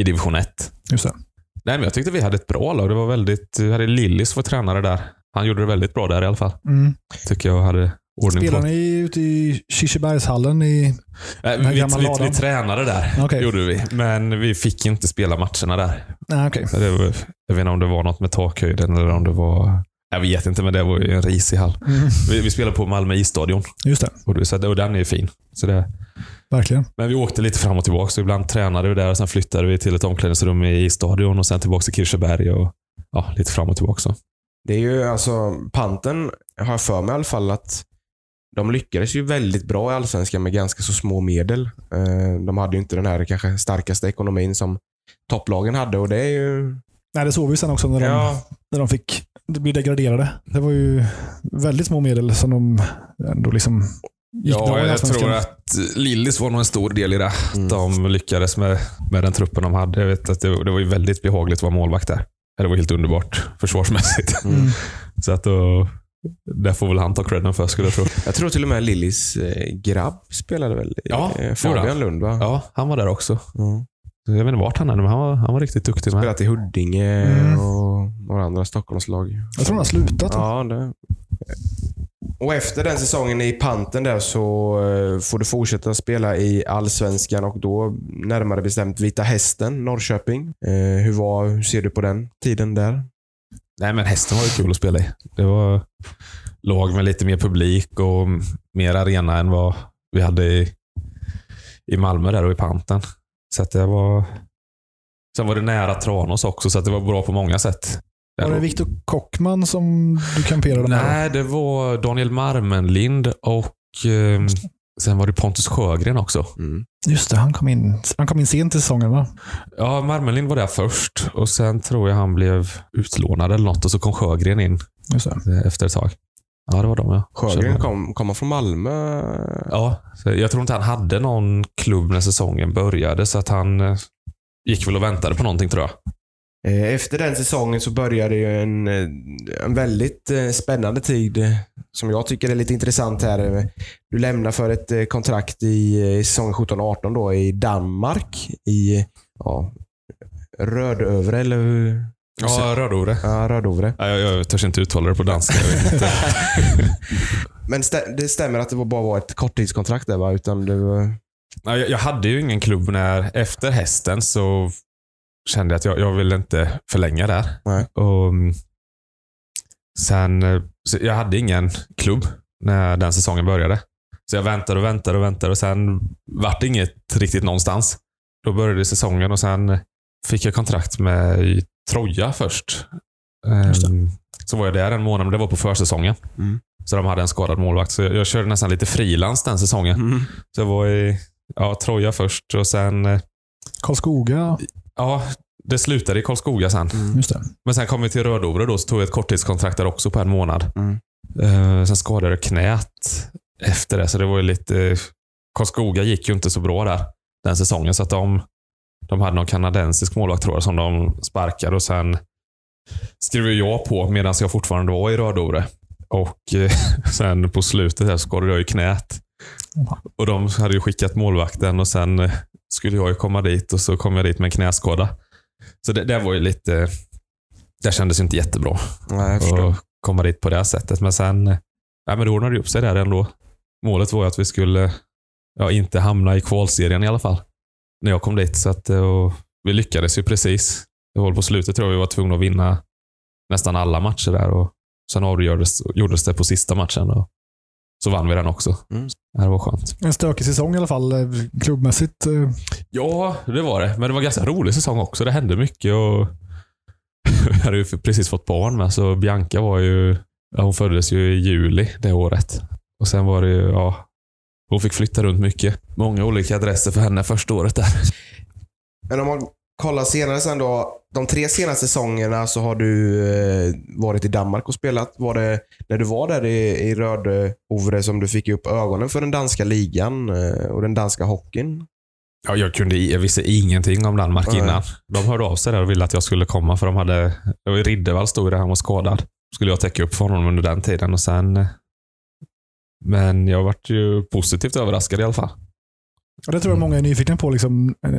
i division 1. Just det. Nej, men jag tyckte vi hade ett bra lag. Det var väldigt, vi hade Lillis var tränare där. Han gjorde det väldigt bra där i alla fall. Mm. Tycker jag hade ordning Spelar på. ni ute i Kirsebergshallen? I, här vi, vi, vi, tränade där, Okej. gjorde vi. Men vi fick inte spela matcherna där. nej, okej. Det var, jag vet inte om det var något med takhöjden eller om det var... Jag vet inte, men det var ju en risig hall. Mm. Vi, vi spelade på Malmö isstadion Just det. och, det- så, och den är ju fin. Så det, Verkligen. men vi åkte lite fram och tillbaka. Så ibland tränade vi där och sen flyttade vi till ett omklädningsrum i stadion och sen tillbaka till Kirseberg och ja, lite fram och tillbaka. Så. Det är ju alltså, Panten har jag för mig i alla fall att de lyckades ju väldigt bra i Allsvenskan med ganska så små medel. Eh, De hade ju inte den här kanske starkaste ekonomin som topplagen hade och det är ju... Nej, det såg vi sen också när de, Ja, när de fick bli degraderade. Det var ju väldigt små medel som de ändå liksom gick bra Ja, i jag tror att Lillis var nog en stor del i det. Mm. De lyckades med, med den truppen de hade. Jag vet att det, det var ju väldigt behagligt att vara målvakt där. Det var helt underbart försvarsmässigt. [LAUGHS] Mm. Så att då, det får väl han ta credden för skulle jag tro. jag tror till och med Lillis eh, grabb spelade väl? Ja, Eh, gjorde Fabian. Lund va? Ja, han var där också. Mm. Jag vet inte vart han är, men han var, han var riktigt duktig med. Spelat i Huddinge Mm. och några andra Stockholmslag. Jag tror han har slutat. Ja, det. Och efter den säsongen i Panten där så eh, får du fortsätta spela i Allsvenskan och då närmare bestämt Vita Hästen, Norrköping. Eh, hur, var, hur ser du på den tiden där? Nej, men hästen var ju kul att spela i. Det var lag med lite mer publik och mer arena än vad vi hade i, i Malmö där och i Panten. Så att det var... Sen var det nära Tranås också, så att det var bra på många sätt. Var det Viktor Kockman som du kamperade med? Nej, det var Daniel Marmenlind och eh, sen var det Pontus Sjögren också. Mm. Just det, han kom in, han kom in sent i säsongen va? Ja, Marmenlind var där först och sen tror jag han blev utlånad eller något och så kom Sjögren in Just det. eh, efter ett tag. Ja, det var de ja. Sjögren kom, kom han från Malmö? Ja, jag tror inte han hade någon klubb när säsongen började, så att han eh, gick väl och väntade på någonting tror jag. Eh, Efter den säsongen så började ju en, eh, en väldigt eh, spännande tid som jag tycker är lite intressant här. Du lämnar för ett kontrakt i eh, säsongen 17-18 då i Danmark i ja, Rödövre eller hur? Ja, Rödovre. Ja, Rödovre. Ja, jag, jag törs inte uttala det på danska. [LAUGHS] Men stä- det stämmer att det bara var ett korttidskontrakt där va? Utan det var... Ja, jag, jag hade ju ingen klubb när, efter hästen så kände jag att jag, jag ville inte förlänga där. Nej. Och, mm, sen, eh, jag hade ingen klubb när den säsongen började. Så jag väntade och väntade och väntade och sen vart det inget riktigt någonstans. Då började säsongen och sen fick jag kontrakt med Troja först. Ehm, Så var jag där en månad, men det var på försäsongen. Mm. Så de hade en skadad målvakt. Så jag, jag körde nästan lite frilans den säsongen. Mm. Så jag var i ja, Troja först och sen... eh, Karlskoga. Ja, det slutade i Karlskoga sen. Mm. Just det. Men sen kom vi till Rödovre då, så tog jag ett korttidskontrakt där också på en månad. Mm. Eh, sen skadade jag knät efter det, så det var ju lite... Karlskoga gick ju inte så bra där den säsongen, så att de, de hade någon kanadensisk målvakt tror jag, som de sparkade och sen skrev jag på medan jag fortfarande var i Rödovre. Och eh, [LAUGHS] sen på slutet här skadade jag i knät. Och de hade ju skickat målvakten och sen eh, skulle jag ju komma dit och så kom jag dit med en knäskada. Så det, det var ju lite... Det kändes inte jättebra Nej, att komma dit på det här sättet. Men sen ja, men det ordnade det upp sig där ändå. Målet var ju att vi skulle ja, inte hamna i kvalserien i alla fall. När jag kom dit. Så att, eh, och vi lyckades ju precis. Det var på slutet tror jag vi var tvungna att vinna nästan alla matcher där. Och sen avgjordes gjordes det på sista matchen. Och så vann vi den också. Mm. Det var skönt. En stökig säsong i alla fall, eh, klubbmässigt. eh. Ja, det var det. Men det var en ganska rolig säsong också. Det hände mycket och [LAUGHS] jag hade ju precis fått barn med, så Bianca var ju... Ja, hon föddes ju i juli det året. Och sen var det ju, ja... Hon fick flytta runt mycket. Många olika adresser för henne första året där. Men om man kollar senare sen då. De tre senaste säsongerna så har du eh, varit i Danmark och spelat. Var det när du var där i, i Röde-Ovre som du fick upp ögonen för den danska ligan eh, och den danska hockeyn? Ja, jag, kunde, jag visste ingenting om Danmark Nej. innan. De hörde av sig där och ville att jag skulle komma för de hade... Riddervall stod där, han var skadad. Skulle jag täcka upp för honom under den tiden och sen... eh, Men jag vart ju positivt överraskad i alla fall. Och det tror jag många är nyfikna på, liksom, eh,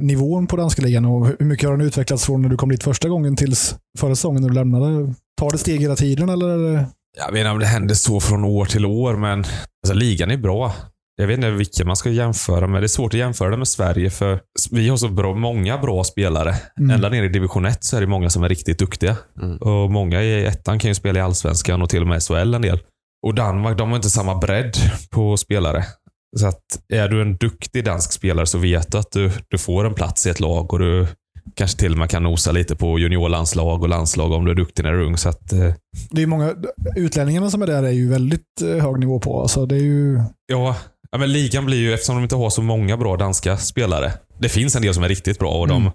nivån på danska ligan och hur mycket har den utvecklats från när du kom dit första gången tills förra säsongen när du lämnade? Tar det steg hela tiden eller? Jag vet inte om det händer så från år till år, men alltså, ligan är bra. Jag vet inte vilka man ska jämföra med. Det är svårt att jämföra det med Sverige, för vi har så bra, många bra spelare. Mm. Ända ner i division 1 så är det många som är riktigt duktiga. Mm. Och Många i ettan kan ju spela i allsvenskan och till och med SHL en del. Och Danmark, de har inte samma bredd på spelare. Så att är du en duktig dansk spelare så vet du att du, du får en plats i ett lag och du kanske till och med kan nosa lite på juniorlandslag och landslag om du är duktig när du är ung. Så att, eh, Det är många, utlänningarna som är där är ju väldigt eh, hög nivå på. Alltså det är ju, Ja, ja, men ligan blir ju, eftersom de inte har så många bra danska spelare. Det finns en del som är riktigt bra och de, Mm.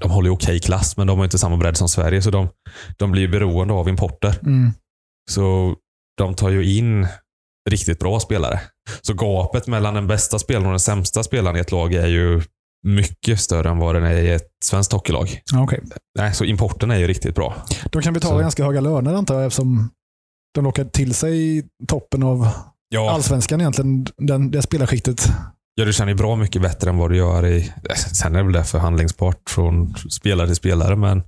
de håller ju okej klass, men de har inte samma bredd som Sverige. Så de, de blir beroende av importer. mm, Så de tar ju in riktigt bra spelare. Så gapet mellan den bästa spelaren och den sämsta spelaren i ett lag är ju mycket större än vad den är i ett svenskt hockeylag. okej. Nej, så importen är ju riktigt bra. De kan betala Så. ganska höga löner antar jag eftersom de lockar till sig toppen av Ja, allsvenskan egentligen, den, det spelarskiktet. ja, du tjänar ju bra mycket bättre än vad du gör i... Sen är väl det förhandlingsbart från spelare till spelare, men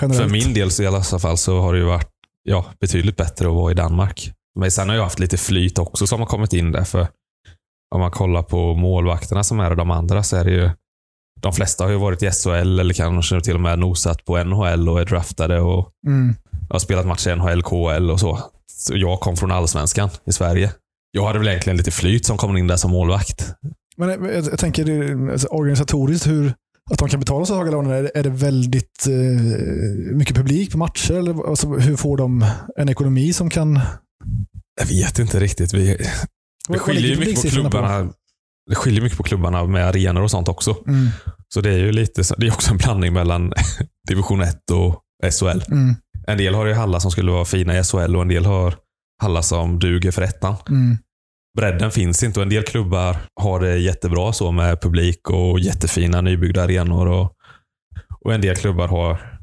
Generellt. För min del så i alla fall så har det ju varit ja, betydligt bättre att vara i Danmark. Men sen har jag haft lite flyt också som har kommit in där. För om man kollar på målvakterna som är och de andra så är det ju de flesta har ju varit i SHL eller kanske till och med nosat på NHL och är draftade och Mm. har spelat matcher i NHL, KHL och så. Så jag kom från allsvenskan i Sverige. Jag hade väl egentligen lite flyt som kom in där som målvakt. Men jag, jag, jag tänker det- alltså, organisatoriskt hur att de kan betala så höga löner. Är, det- är det väldigt eh, mycket publik på matcher? Eller, alltså, hur får de en ekonomi som kan... Jag vet inte riktigt. Vi, det skiljer ju mycket på klubbarna. Det skiljer mycket på klubbarna med arenor och sånt också. Mm, Så det är ju lite, det är också en blandning mellan [LAUGHS] division 1 och SHL. mm, En del har ju hallar som skulle vara fina i SHL och en del har hallar som duger för ettan. mm. Bredden finns inte och en del klubbar har det jättebra så med publik och jättefina nybyggda arenor. Och, och en del klubbar har,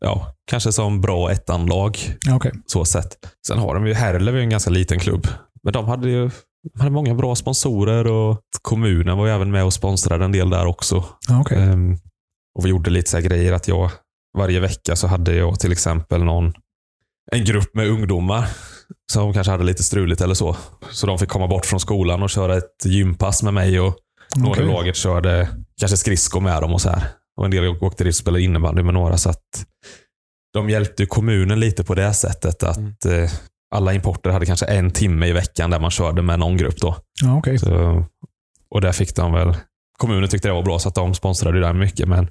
ja, kanske som bra ettanlag okej. så sett. Sen har de ju, Herlev en ganska liten klubb. Men de hade ju de hade många bra sponsorer och kommunen var ju även med och sponsrade en del där också. Ja, okej. Ehm, och vi gjorde lite så grejer att jag varje vecka så hade jag till exempel någon en grupp med ungdomar som kanske hade lite struligt eller så. Så de fick komma bort från skolan och köra ett gympass med mig och några i laget körde kanske skridskor med dem och så här. Och en del åkte dit och spelade innebandy med några. Så att de hjälpte kommunen lite på det sättet att eh, alla importer hade kanske en timme i veckan där man körde med någon grupp. då. Ja, okej. Så, och där fick de väl... Kommunen tyckte det var bra så att de sponsrade där mycket. Men,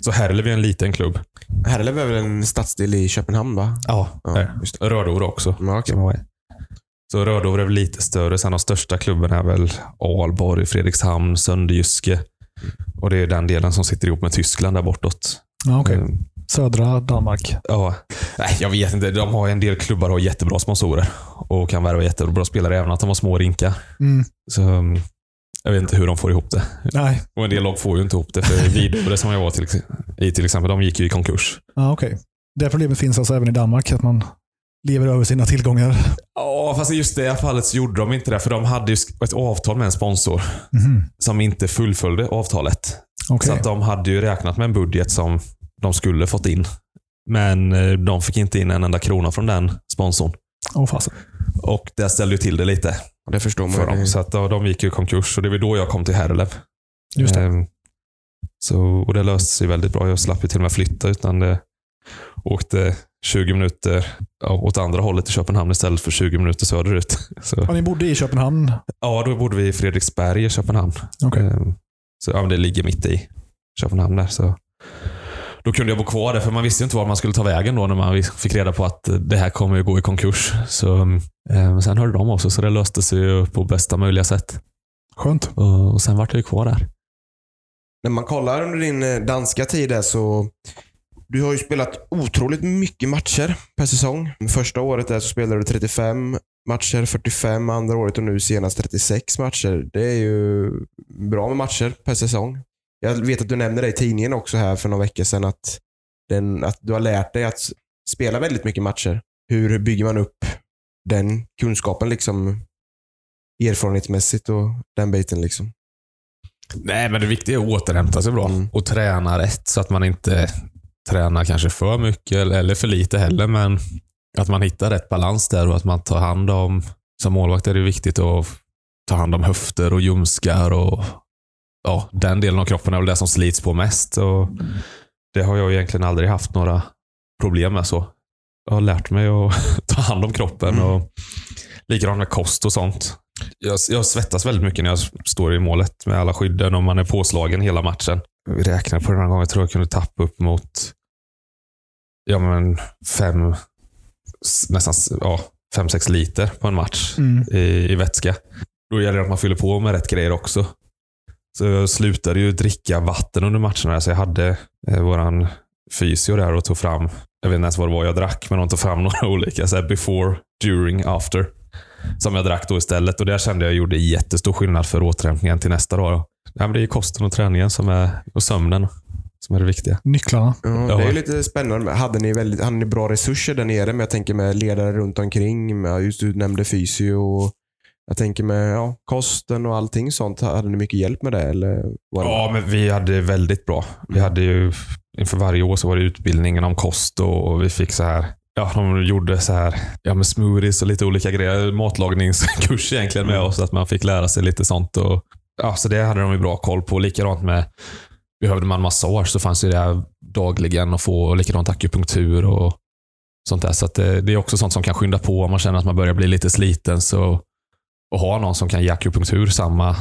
så Herlev är en liten klubb. Herlev är väl en stadsdel i Köpenhamn va? Ja. Ja, just det. Rödovre också. Ja, med. Så Rödovre är väl lite större. Sen de största klubbarna är väl Alborg, Fredrikshamn, Sönderjyske. Och det är den delen som sitter ihop med Tyskland där bortåt. Ja, okej. Mm, Södra Danmark. Ja, nej, jag vet inte. De har en del klubbar har jättebra sponsorer och kan värva jättebra spelare även att de har små rinkar. Mm. Så mm, jag vet inte hur de får ihop det. Nej, Och en del lag får ju inte ihop det. För Vidovre som jag var till, i till exempel, de gick ju i konkurs. ja, okej. Det problemet finns alltså även i Danmark, att man lever över sina tillgångar. Ja, fast i just det här fallet så gjorde de inte det. För de hade ju ett avtal med en sponsor Mhm. som inte fullföljde avtalet. Okej. Så att de hade ju räknat med en budget som de skulle fått in. Men eh, de fick inte in en enda krona från den sponsorn. Åh fasen. Och det ställde ju till det lite Det förstår man för dem. Så att, de gick ju i konkurs och det var då jag kom till Herlev. Just det. Ehm, Så, och det löste sig väldigt bra. Jag slapp ju till och med flytta utan det åkte 20 minuter åt andra hållet i Köpenhamn istället för 20 minuter söderut. [LAUGHS] Så, Ja, ni bodde i Köpenhamn? ja, då bodde vi i Fredriksberg i Köpenhamn. Okej. Ehm, Så ja, men det ligger mitt i Köpenhamn där. Så. Då kunde jag bo kvar där, för man visste ju inte var man skulle ta vägen då när man fick reda på att det här kommer ju gå i konkurs. Så, eh, men sen hörde de också, så det löste sig ju på bästa möjliga sätt. Skönt. Och, och sen vart jag ju kvar där. När man kollar under din eh, danska tid där så du har ju spelat otroligt mycket matcher per säsong. Första året där så spelade du 35 matcher, 45 andra året och nu senast 36 matcher. Det är ju bra med matcher per säsong. Jag vet att du nämnde det i tidningen också här för några veckor sedan att, den, att du har lärt dig att spela väldigt mycket matcher. Hur bygger man upp den kunskapen liksom erfarenhetsmässigt och den biten liksom? Nej, men det viktiga är att återhämta sig bra Mm. och träna rätt så att man inte tränar kanske för mycket eller- för lite heller, men att man hittar rätt balans där och att man tar hand om, som målvakt är det viktigt att ta hand om höfter och ljumskar och ja, den delen av kroppen är väl det som slits på mest. Och det har jag egentligen aldrig haft några problem med så. Jag har lärt mig att [LAUGHS] ta hand om kroppen Mm. och likadant med kost och sånt. Jag, jag svettas väldigt mycket när jag står i målet med alla skydden och man är påslagen hela matchen. Vi räknar på den här gången, jag tror jag kunde tappa upp mot ja, men fem, nästan ja, fem, sex liter på en match Mm. i, i vätska. Då gäller det att man fyller på med rätt grejer också. Så jag slutade ju dricka vatten under matcherna. Så jag hade eh, våran fysio där och tog fram, jag vet inte ens vad det var jag drack, men de tog fram [LAUGHS] några olika. Så här before, during, after. Som jag drack då istället. Och det kände jag gjorde jättestor skillnad för återhämtningen till nästa dag. Då. Ja, det är kosten och träningen som är, och sömnen som är det viktiga. Nycklarna. Ja, det är ju lite spännande. Hade ni, väldigt, hade ni bra resurser där nere? Men jag tänker med ledare runt omkring. Med, just du nämnde fysio. Och jag tänker med ja, kosten och allting sånt. Hade ni mycket hjälp med det? Eller var det Ja, men vi hade väldigt bra. Vi hade ju, inför varje år så var det utbildningen om kost och vi fick så här Ja, de gjorde så här, ja med smoothies och lite olika grejer. Matlagningskurs egentligen med oss, att man fick lära sig lite sånt. Och, ja, så det hade de ju bra koll på. Likadant med, behövde man massage så fanns ju det dagligen att få. Och likadant akupunktur och sånt där. Så det, det är också sånt som kan skynda på om man känner att man börjar bli lite sliten. Så, och ha någon som kan ge akupunktur samma,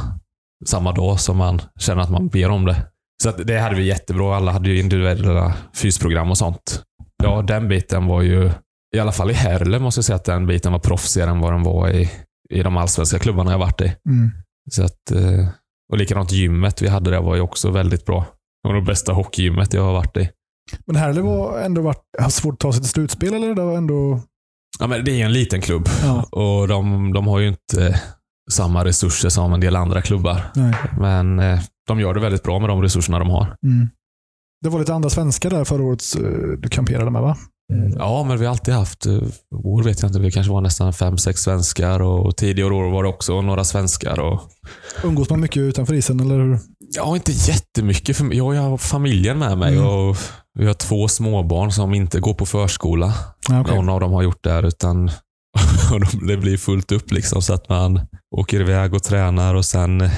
samma dag som man känner att man ber om det. Så det hade vi jättebra. Alla hade ju individuella fysprogram och sånt. Ja, den biten var ju, i alla fall i Herle måste jag säga att den biten var proffsigare än vad den var i, i de allsvenska klubbarna jag varit i. Mm. Så att, eh, och likadant gymmet vi hade där var ju också väldigt bra. Det var det bästa hockeygymmet jag har varit i. Men Herle var ändå varit, har svårt att ta sig till slutspel, eller? Det var ändå... Ja, men det är en liten klubb Ja, och de, de har ju inte samma resurser som en del andra klubbar. nej. Men eh, de gör det väldigt bra med de resurserna de har. Mm. Det var lite andra svenskar där förra året eh, du kamperade med, va? Ja, men vi har alltid haft, eh, år vet jag inte, vi kanske var nästan fem, sex svenskar och tidigare år var det också några svenskar. Och, Umgås man mycket utanför isen, eller hur? ja, inte jättemycket. För, jag har familjen med mig Mm. och vi har två småbarn som inte går på förskola. Okej. Någon av dem har gjort där, utan [LAUGHS] det blir fullt upp liksom så att man åker iväg och tränar och sen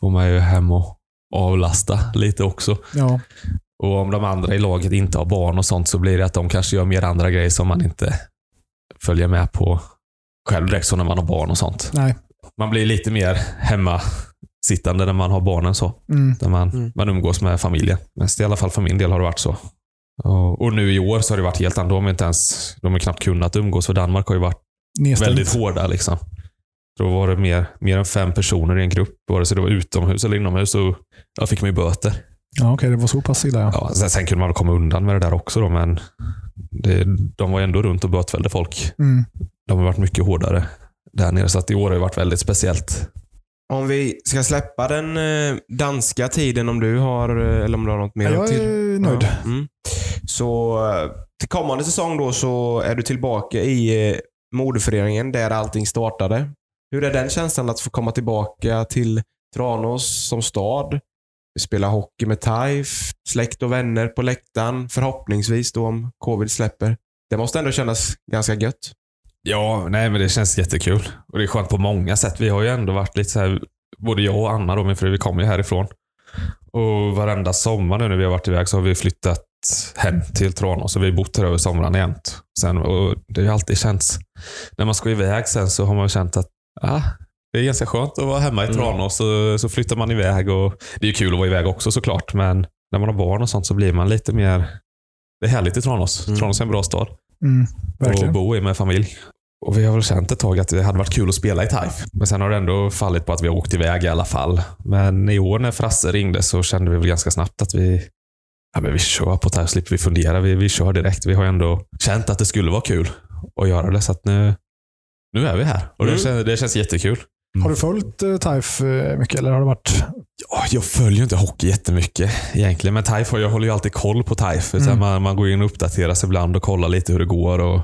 får man ju hem och avlasta lite också. Ja. Och om de andra i laget inte har barn och sånt så blir det att de kanske gör mer andra grejer som man inte följer med på själv direkt så när man har barn och sånt. Nej. Man blir lite mer hemma sittande när man har barnen så. Mm. Där man, Mm. man umgås med familjen. Mest i alla fall för min del har det varit så. Och, och nu i år så har det varit helt annorlunda. De har inte ens, de har knappt kunnat umgås för Danmark har ju varit Nedstängt. väldigt hårda. Liksom. Då var det mer, mer än fem personer i en grupp. Vare sig det var utomhus eller inomhus så ja, fick man ju böter. Ja, okej. Det var så pass illa, ja. Ja, sen, sen kunde man komma undan med det där också då, men det, de var ändå runt och bötfällde folk. Mm. De har varit mycket hårdare där nere, så att i år har det varit väldigt speciellt. Om vi ska släppa den eh, danska tiden om du har, eh, eller om du har något mer Ja, jag till. är nöjd. Ja, mm. Så eh, till kommande säsong då så är du tillbaka i modeföreningen där allting startade. Hur är den känslan att få komma tillbaka till Tranås som stad? Spela hockey med TAIF, släkt och vänner på läktaren. Förhoppningsvis då om covid släpper. Det måste ändå kännas ganska gött. Ja, nej men det känns jättekul. Och det är skönt på många sätt. Vi har ju ändå varit lite så här, både jag och Anna, då, min fru, vi kommer ju härifrån. Och varenda sommar nu när vi har varit iväg så har vi flyttat hem till Tranås vi har bott här över sommaren jämt. Sen, och det har ju alltid känts, när man ska iväg sen så har man känt att ah, det är ganska skönt att vara hemma i Tranås. Så, så flyttar man iväg och det är kul att vara iväg också såklart. Men när man har barn och sånt så blir man lite mer... Det är härligt i Tranås. Mm. Tranås är en bra stad Mm, och verkligen. bo i med familj. Och Vi har väl känt ett tag att det hade varit kul att spela i TAIF. Men sen har det ändå fallit på att vi har åkt iväg i alla fall. Men i år när Frasse ringde så kände vi väl ganska snabbt att vi, ja, men vi kör på TAIF. slipper vi fundera. Vi, vi kör direkt. Vi har ändå känt att det skulle vara kul att göra det. Så att nu, nu är vi här. Och det, Mm. känns, det känns jättekul. Har du följt uh, TAIF eh, mycket eller har det varit... Ja, jag följer inte hockey jättemycket egentligen. Men TAIF, har- jag håller ju alltid koll på TAIF. Mm. Mm. Man, man går in och uppdaterar sig ibland och kollar lite hur det går. Och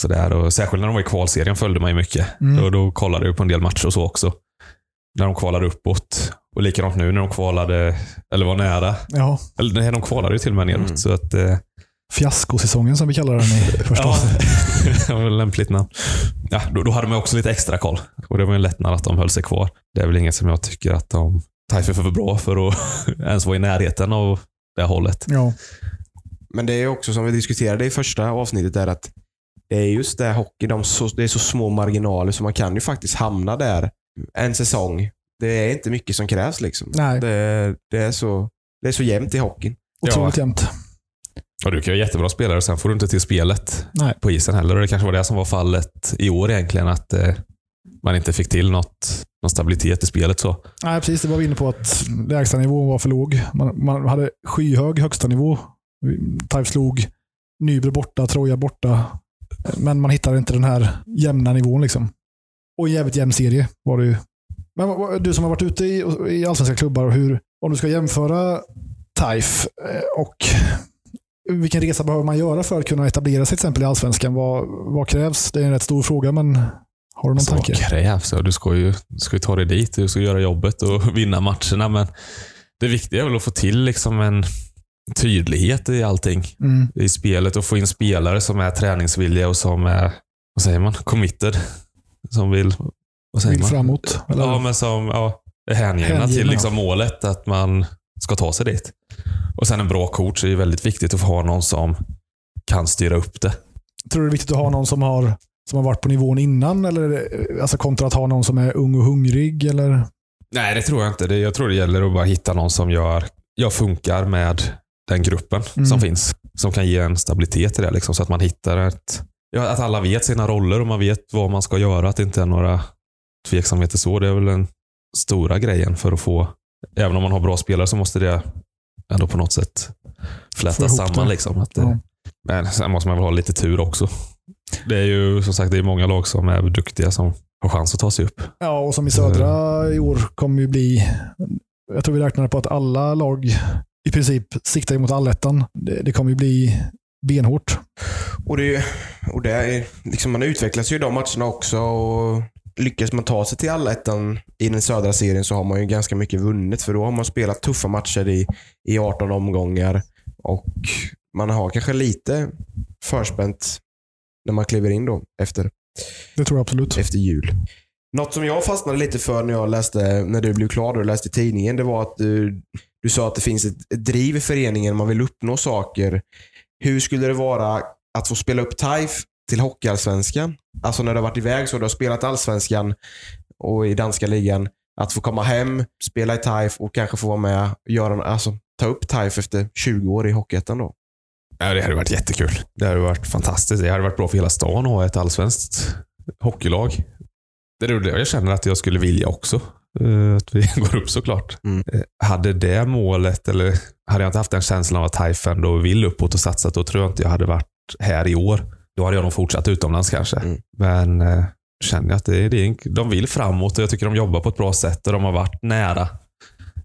sådär. Och särskilt när de var i kvalserien följde man ju mycket. Mm. Då, då kollade jag på en del matcher och så också. När de kvalade uppåt. Och likadant nu när de kvalade, eller var nära. Ja, Eller de kvalade ju till och med neråt. Mm. Så att, eh, fiaskosäsongen som vi kallar den i [LAUGHS] första ja, avsnittet. [LAUGHS] lämpligt namn. Ja, då, då hade man också lite extra koll. Och det var en lättnad att de höll sig kvar. Det är väl inget som jag tycker att de TAIF är för bra för att [LAUGHS] ens vara i närheten av det hållet. Ja, Men det är också som vi diskuterade i första avsnittet, är att det är just det hockey, de så, det är så små marginaler så man kan ju faktiskt hamna där en säsong. Det är inte mycket som krävs. liksom. nej, Det, det, är, så, det är så jämnt i hockeyn. otroligt jämnt. Och du kan ju jättebra spelare, sen får du inte till spelet Nej. på isen heller. Och det kanske var det som var fallet i år egentligen. Att eh, man inte fick till något, någon stabilitet i spelet. så. Nej, precis. Det var vi inne på att lägsta nivån var för låg. Man, man hade skyhög högsta nivå. TIFE slog Nybro borta, Troja borta. Men man hittade inte den här jämna nivån. liksom. Och en jävligt jämn serie var det ju. Men du som har varit ute i, i allsvenska klubbar, hur, om du ska jämföra TIFE eh, och vilken resa behöver man göra för att kunna etablera sig till exempel i allsvenskan? Vad, vad krävs? Det är en rätt stor fråga, men har du någon Så vad tanke? krävs? Ja, Du ska ju, du ska ju ta dig dit, du ska göra jobbet och [LAUGHS] vinna matcherna. Men det viktiga är väl att få till liksom en tydlighet i allting. Mm. i spelet och få in spelare som är träningsvilliga och som är, vad säger man, committed. Som vill, vad säger Vill man? framåt? Eller? Ja, men som ja, är Hängivna. till liksom målet att man ska ta sig dit. Och sen en bra coach är ju väldigt viktigt att få ha någon som kan styra upp det. Tror du det är viktigt att ha någon som har, som har varit på nivån innan? Eller, alltså kontra att ha någon som är ung och hungrig? Eller? Nej, det tror jag inte. Det, jag tror det gäller att bara hitta någon som gör, jag funkar med den gruppen Mm. som finns. Som kan ge en stabilitet i det. Liksom, så att man hittar ett, ja, att alla vet sina roller och man vet vad man ska göra. Att det inte är några tveksamheter så. Det är väl den stora grejen för att få, även om man har bra spelare så måste det ändå på något sätt flätas samman. det. Liksom, att, Ja. det- Men sen måste man väl ha lite tur också. Det är ju som sagt det är många lag som är duktiga som har chans att ta sig upp. Ja, och som i södra i år kommer ju bli... Jag tror vi räknar på att alla lag i princip siktar mot allettan. Det, det kommer ju bli benhårt. Och det, och det är, liksom man utvecklas ju i de matcherna också. Och lyckas man ta sig till allettan i den södra serien så har man ju ganska mycket vunnet. För då har man spelat tuffa matcher i, i 18 omgångar. Och man har kanske lite förspänt när man kliver in då efter, Det tror jag absolut. efter jul. Något som jag fastnade lite för när jag läste, när du blev klar och läste tidningen, det var att du, du sa att det finns ett, driv i föreningen, man vill uppnå saker. Hur skulle det vara att få spela upp TAIF till Hockeyallsvenskan? Alltså när du har varit iväg så du har spelat Allsvenskan och i danska ligan. Att få komma hem, spela i TAIF och kanske få vara med och göra, alltså, ta upp TAIF efter 20 år i Hockeyettan då. Ja, det hade varit jättekul. Det hade varit fantastiskt. Det hade varit bra för hela stan att ha ett allsvenskt hockeylag. Det är det jag känner att jag skulle vilja också. Eh, Att vi [LAUGHS] går upp såklart. Mm. Eh, Hade det målet, eller hade jag inte haft den känslan av att Taif ändå vill uppåt och satsat, då tror jag inte jag hade varit här i år. Då hade jag nog fortsatt utomlands kanske. Mm. Men eh, känner jag att det, det är, de vill framåt och jag tycker de jobbar på ett bra sätt och de har varit nära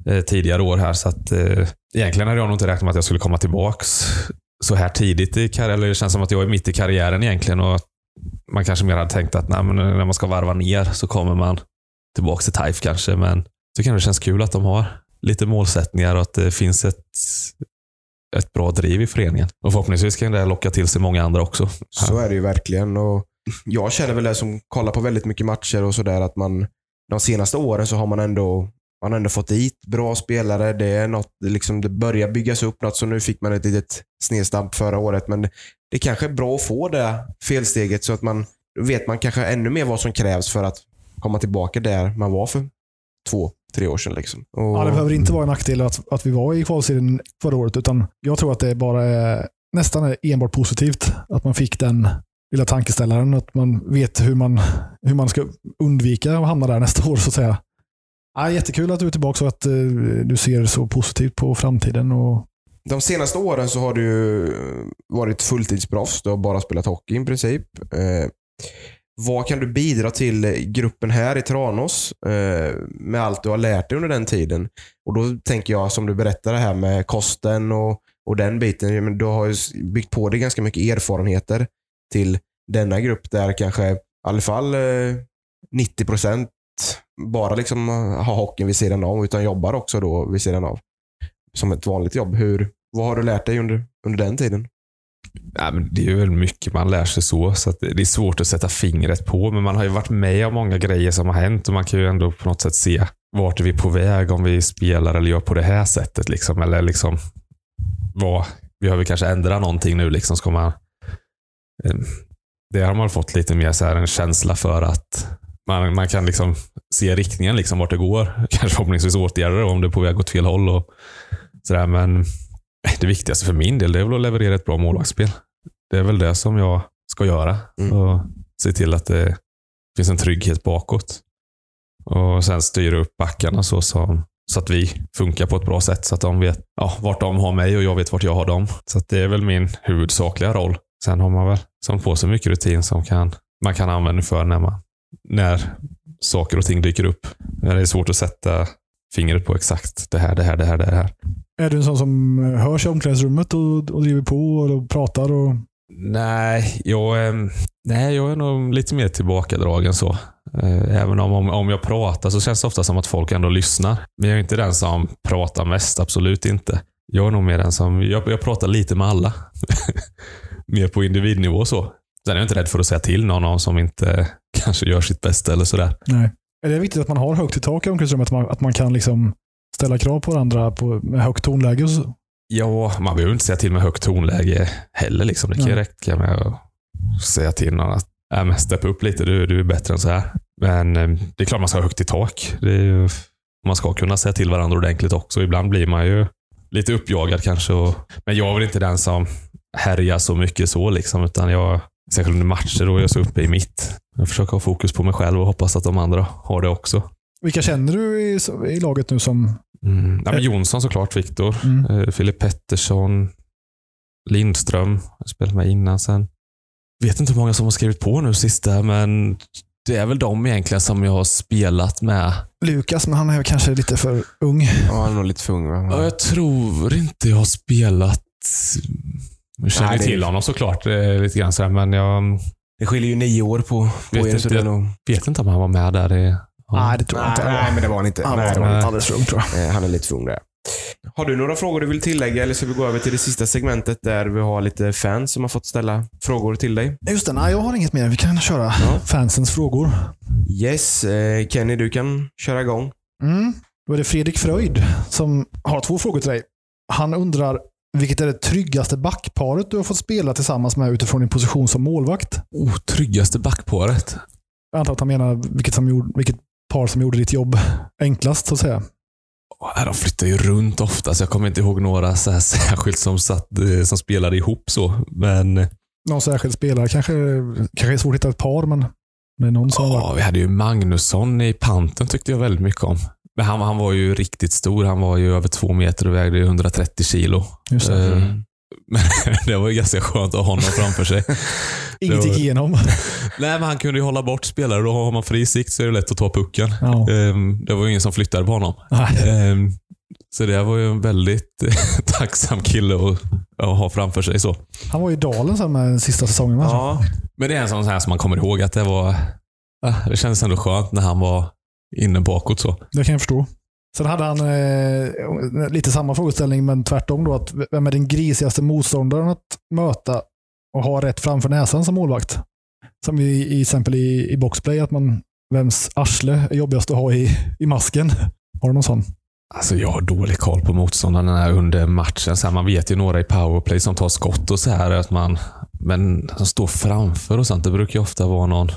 eh, tidigare år här. Så att, eh, egentligen hade jag nog inte räknat med att jag skulle komma tillbaks så här tidigt i karriären. Eller det känns som att jag är mitt i karriären egentligen. Och man kanske mer hade tänkt att nej, när man ska varva ner så kommer man tillbaka till TIFE kanske. Men jag tycker det känns kul att de har lite målsättningar och att det finns ett, ett bra driv i föreningen. Och förhoppningsvis kan det locka till sig många andra också. Så är det ju verkligen. Och jag känner väl det som kollar på väldigt mycket matcher och sådär att man de senaste åren så har man ändå man har ändå fått dit bra spelare. Det, är något, liksom, det börjar byggas upp något, så nu fick man ett litet snedstamp förra året. Men det kanske är bra att få det felsteget så att man vet man kanske ännu mer vad som krävs för att komma tillbaka där man var för två, tre år sedan. Liksom. Och... Ja, det behöver inte vara en nackdel att, att vi var i kvalserien förra året, utan jag tror att det bara är nästan är enbart positivt att man fick den lilla tankeställaren. Att man vet hur man, hur man ska undvika att hamna där nästa år, så att säga. Ja, jättekul att du är tillbaka och att uh, du ser så positivt på framtiden. Och... De senaste åren så har du varit fulltidsproffs. Du har bara spelat hockey i princip. Eh, vad kan du bidra till eh, gruppen här i Tranås eh, med allt du har lärt dig under den tiden? Och Då tänker jag, som du berättade här med kosten och, och den biten. Du har ju byggt på dig ganska mycket erfarenheter till denna grupp där kanske i alla fall eh, 90 procent bara liksom har hockeyn vid sidan av, utan jobbar också då vid sidan av. Som ett vanligt jobb. Hur, vad har du lärt dig under, under den tiden? Men det är väl mycket man lär sig så, så det är svårt att sätta fingret på. Men man har ju varit med om många grejer som har hänt och man kan ju ändå på något sätt se vart är vi på väg om vi spelar eller gör på det här sättet. Liksom. Eller liksom, vad, vi behöver kanske ändra någonting nu. Liksom, ska man, eh, det har man fått lite mer så här en känsla för att man, man kan liksom se riktningen, liksom vart det går. [LAUGHS] Kanske förhoppningsvis åtgärda det om det är på väg åt fel håll. Och sådär. Men [LAUGHS] det viktigaste för min del det är väl att leverera ett bra målvaktsspel. Det är väl det som jag ska göra. Mm. Och se till att det finns en trygghet bakåt. Och sen styra upp backarna så, som, så att vi funkar på ett bra sätt. Så att de vet ja, vart de har mig och jag vet vart jag har dem. Så det är väl min huvudsakliga roll. Sen har man väl som på sig mycket rutin som kan, man kan använda för när, man, när saker och ting dyker upp. Det är svårt att sätta fingret på exakt det här, det här, det här, det här. Är du en sån som hörs i omklädningsrummet och, och driver på och pratar? Och... Nej, jag, nej, jag är nog lite mer tillbakadragen så. Eh, även om, om, om jag pratar så känns det ofta som att folk ändå lyssnar. Men jag är inte den som pratar mest, absolut inte. Jag är nog mer den som, jag, jag pratar lite med alla. [LAUGHS] mer på individnivå så. Sen är jag inte rädd för att säga till någon som inte kanske gör sitt bästa eller sådär. Nej. Är det viktigt att man har högt i tak i omklädningsrummet? Att man, att man kan liksom ställa krav på varandra på, med högt tonläge? Och så? Ja, man behöver inte säga till med högt tonläge heller. Liksom. Det kan ju räcka med att säga till någon att äh, steppa upp lite, du, du är bättre än så här. Men eh, det är klart man ska ha högt i tak. Ju, man ska kunna säga till varandra ordentligt också. Ibland blir man ju lite uppjagad kanske. Och, men jag är väl inte den som härjar så mycket så. Liksom, utan jag, särskilt under matcher, då är jag så uppe i mitt. Jag försöker ha fokus på mig själv och hoppas att de andra har det också. Vilka känner du i, i laget nu som... Mm. Ja, men Jonsson såklart, Viktor. Mm. Filip Pettersson. Lindström. Jag spelat med innan sen. Vet inte hur många som har skrivit på nu sista, men det är väl de egentligen som jag har spelat med. Lukas, men han är kanske lite för ung. Ja, han är nog lite för ung. Va? Ja, jag tror inte jag har spelat... Jag känner Nej, till honom såklart eh, lite grann, så men jag... Det skiljer ju nio år på, på vet er. Inte, jag nog... vet inte om han var med där i Nej, det tror jag inte. Nej, men det var han inte. Han var nej, alldeles för ung tror jag. Han är lite för ung där. Har du några frågor du vill tillägga eller ska vi gå över till det sista segmentet där vi har lite fans som har fått ställa frågor till dig? Just det, nej jag har inget mer. Vi kan köra ja. fansens frågor. Yes, eh, Kenny du kan köra igång. Mm. Då är det Fredrik Fröjd som har två frågor till dig. Han undrar vilket är det tryggaste backparet du har fått spela tillsammans med utifrån din position som målvakt? Oh, tryggaste backparet? Jag antar att han menar vilket, som gjorde, vilket par som gjorde ditt jobb enklast, så att säga? De flyttar ju runt ofta, så jag kommer inte ihåg några så här [LAUGHS] särskilt som, satt, eh, som spelade ihop så. Men... Någon särskild spelare kanske, kanske är svårt att hitta ett par, men det är någon som ja, vi hade ju Magnusson i panten tyckte jag väldigt mycket om. Men han, han var ju riktigt stor. Han var ju över två meter och vägde 130 kilo. Just det. Mm. Men [LAUGHS] det var ju ganska skönt att ha honom framför sig. [LAUGHS] Inget gick igenom. [LAUGHS] Nej, men han kunde ju hålla bort spelare. Då har man fri sikt så är det lätt att ta pucken. Ja. Ehm, det var ju ingen som flyttade på honom. Nej. Ehm, Så det var ju en väldigt tacksam kille att, att ha framför sig. så. Han var i Dalen sen med den sista säsongen. Ja, Men det är en sån här som man kommer ihåg att det var... Det kändes ändå skönt när han var inne bakåt så. Det kan jag förstå. Sen hade han eh, lite samma frågeställning, men tvärtom. då. Att vem är den grisigaste motståndaren att möta och ha rätt framför näsan som målvakt? Som i, i exempel i, i boxplay, att man vems arsle är jobbigast att ha i, i masken. Har du någon sån? Alltså jag har dålig koll på motståndarna under matchen. Så här, man vet ju några i powerplay som tar skott och så här. Att man, men som står framför och sånt. Det brukar ju ofta vara någon,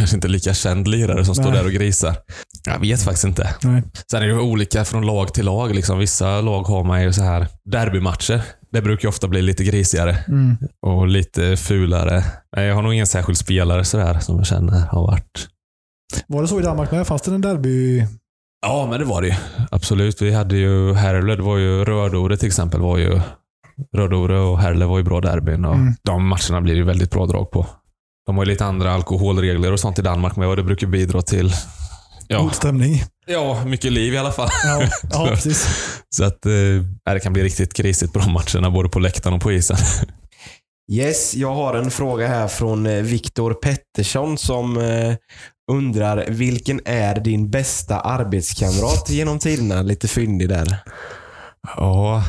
kanske inte lika känd lirare som står Nej. där och grisar. Jag vet faktiskt inte. Nej. Sen är det olika från lag till lag. Liksom. Vissa lag har man ju så här derbymatcher. Det brukar ofta bli lite grisigare Mm. och lite fulare. Jag har nog ingen särskild spelare sådär som jag känner har varit Var det så i Danmark med? Fanns det en derby? Ja, men det var det ju. Absolut. Vi hade ju Herle, det var ju Rödore till exempel. var ju Rödore och Herle var ju bra derbyn. Och Mm. De matcherna blir det ju väldigt bra drag på. De har ju lite andra alkoholregler och sånt i Danmark med och det brukar bidra till ja, God stämning. ja, mycket liv i alla fall. Ja, ja [LAUGHS] precis. Så att eh, det kan bli riktigt krisigt på de matcherna, både på läktaren och på isen. [LAUGHS] Yes, jag har en fråga här från eh, Viktor Pettersson som eh, undrar vilken är din bästa arbetskamrat genom tiderna? Lite fyndig där. Ja,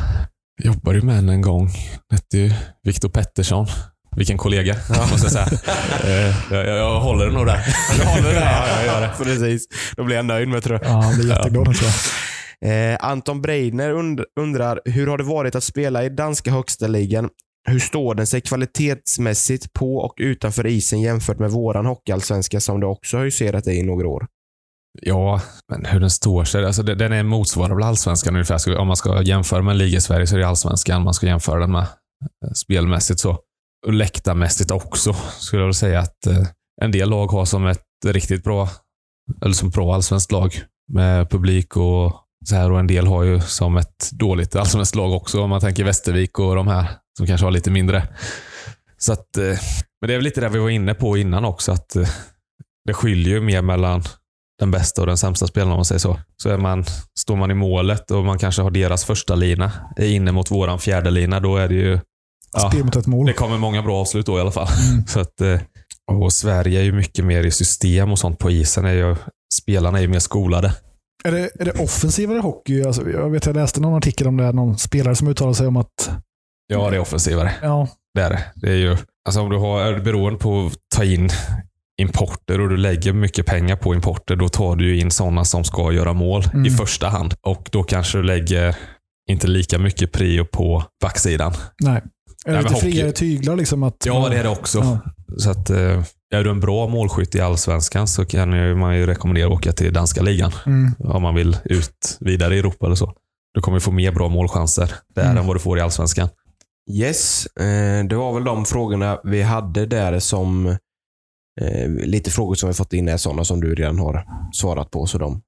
jag jobbade ju med henne en gång. Hette ju Viktor Pettersson. Vilken kollega, [LAUGHS] måste jag säga. [LAUGHS] Eh, jag, jag, [LAUGHS] jag håller den nog där. Jag håller den Ja, jag gör det. Precis. Då blir jag nöjd med tror jag. Ja, han blir jätteglad tror jag. Eh, Anton Breidner und- undrar, hur har det varit att spela i danska högsta ligan? Hur står den sig kvalitetsmässigt på och utanför isen jämfört med våran hockeyallsvenska som du också har huserat i i några år? Ja, men hur den står sig. Alltså, det- den är motsvarande allsvenskan ungefär. Om man ska jämföra med en liga i Sverige så är det allsvenskan man ska jämföra den med. eh, Spelmässigt så. Och läktarmässigt också, skulle jag vilja säga att eh, en del lag har som ett riktigt bra, eller som bra allsvenskt lag med publik och så här. Och en del har ju som ett dåligt allsvenskt lag också. Om man tänker Västervik och de här som kanske har lite mindre. Så att, eh, men det är väl lite det vi var inne på innan också. att eh, Det skiljer ju mer mellan den bästa och den sämsta spelaren om man säger så. Så är man, står man i målet och man kanske har deras första lina är inne mot våran fjärde lina, då är det ju... Ja, Spel mot ett mål. det kommer många bra avslut då i alla fall. Mm. [LAUGHS] Så att, eh, och Sverige är ju mycket mer i system och sånt på isen. Är ju, spelarna är ju mer skolade. Är det, är det offensivare hockey? Alltså, jag vet jag läste någon artikel om det, någon spelare som uttalade sig om att Ja, det är offensivare. ja, Det är det. Det är ju, alltså om du har, är beroende på att ta in importer och du lägger mycket pengar på importer, då tar du ju in sådana som ska göra mål Mm. i första hand. Och då kanske du lägger inte lika mycket prio på backsidan. nej. Är det lite hockey- friare tyglar? Liksom att, Ja, det är det också. Ja. Så att, eh, är du en bra målskytt i allsvenskan så kan man ju rekommendera att åka till danska ligan. Mm. Om man vill ut vidare i Europa eller så. Du kommer få mer bra målchanser där Mm. än vad du får i allsvenskan. Yes, eh, det var väl de frågorna vi hade där som eh, lite frågor som vi fått in är sådana som du redan har svarat på, så de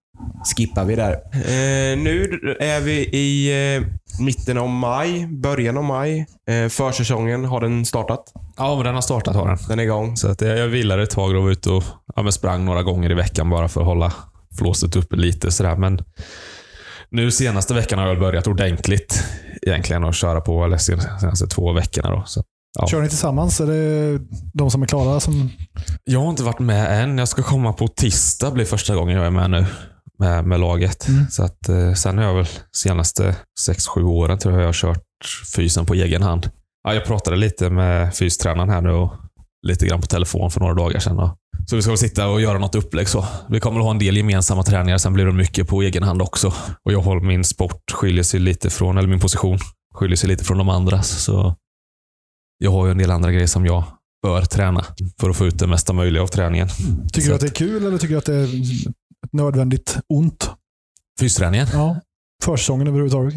skippar vi där. Eh, nu är vi i eh, mitten av maj, början av maj. Eh, försäsongen, har den startat? Ja, men den har startat har den. Den är igång. Så att jag, jag vilade ett tag och var ute och ja, men sprang några gånger i veckan bara för att hålla flåset uppe lite. Sådär. Men nu senaste veckan har jag börjat ordentligt egentligen att köra på, eller sen- senaste två veckorna. Då. Så, ja. Kör ni tillsammans? Är det de som är klara som... Jag har inte varit med än. Jag ska komma på tisdag, blir första gången jag är med nu med, med laget. Mm. Så att, eh, sen har jag väl senaste 6-7 åren tror jag jag kört fysen på egen hand. Ja, jag pratade lite med fystränaren här nu och lite grann på telefon för några dagar sedan. Och, så vi ska väl sitta och göra något upplägg så. Vi kommer att ha en del gemensamma träningar, sen blir det mycket på egen hand också. Och jag håller min sport skiljer sig lite från, eller min position skiljer sig lite från de andras. Så jag har ju en del andra grejer som jag bör träna för att få ut det mesta möjliga av träningen. Tycker Så du att det är kul eller tycker du att det är ett nödvändigt ont? Fysträningen? Ja. Försäsongen överhuvudtaget.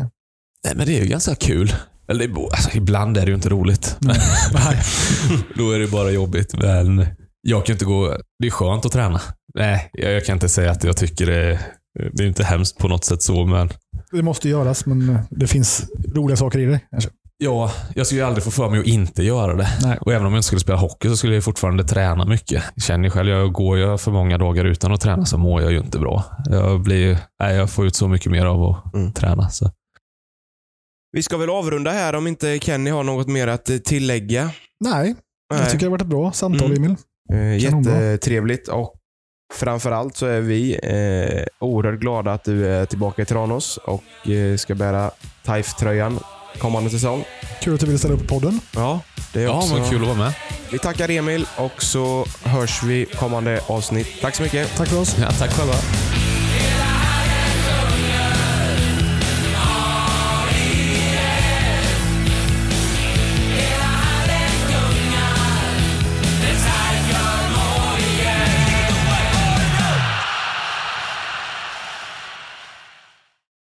Nej, men det är ju ganska kul. Eller alltså, ibland är det ju inte roligt. Nej. Nej. [LAUGHS] Då är det bara jobbigt. Men jag kan inte gå... Det är skönt att träna. Nej, jag, jag kan inte säga att jag tycker det det är inte hemskt på något sätt så, men Det måste göras, men det finns roliga saker i det. kanske. Ja, jag skulle ju aldrig få för mig att inte göra det. Nej. Och även om jag inte skulle spela hockey så skulle jag fortfarande träna mycket. Jag känner ju själv, jag går jag för många dagar utan att träna så mår jag ju inte bra. Jag, blir, nej, jag får ut så mycket mer av att Mm. träna. Så. Vi ska väl avrunda här om inte Kenny har något mer att eh, tillägga. Nej, jag tycker det har varit ett bra samtal Mm. Emil. Eh. Jättetrevligt och framförallt så är vi eh, oerhört glada att du är tillbaka i Tranås och eh, ska bära Taif-tröjan kommande säsong. Kul att du ville ställa upp podden. Ja, det är Ja, också... men kul att vara med. Vi tackar Emil och så hörs vi kommande avsnitt. Tack så mycket. Tack för oss. Ja, tack själva.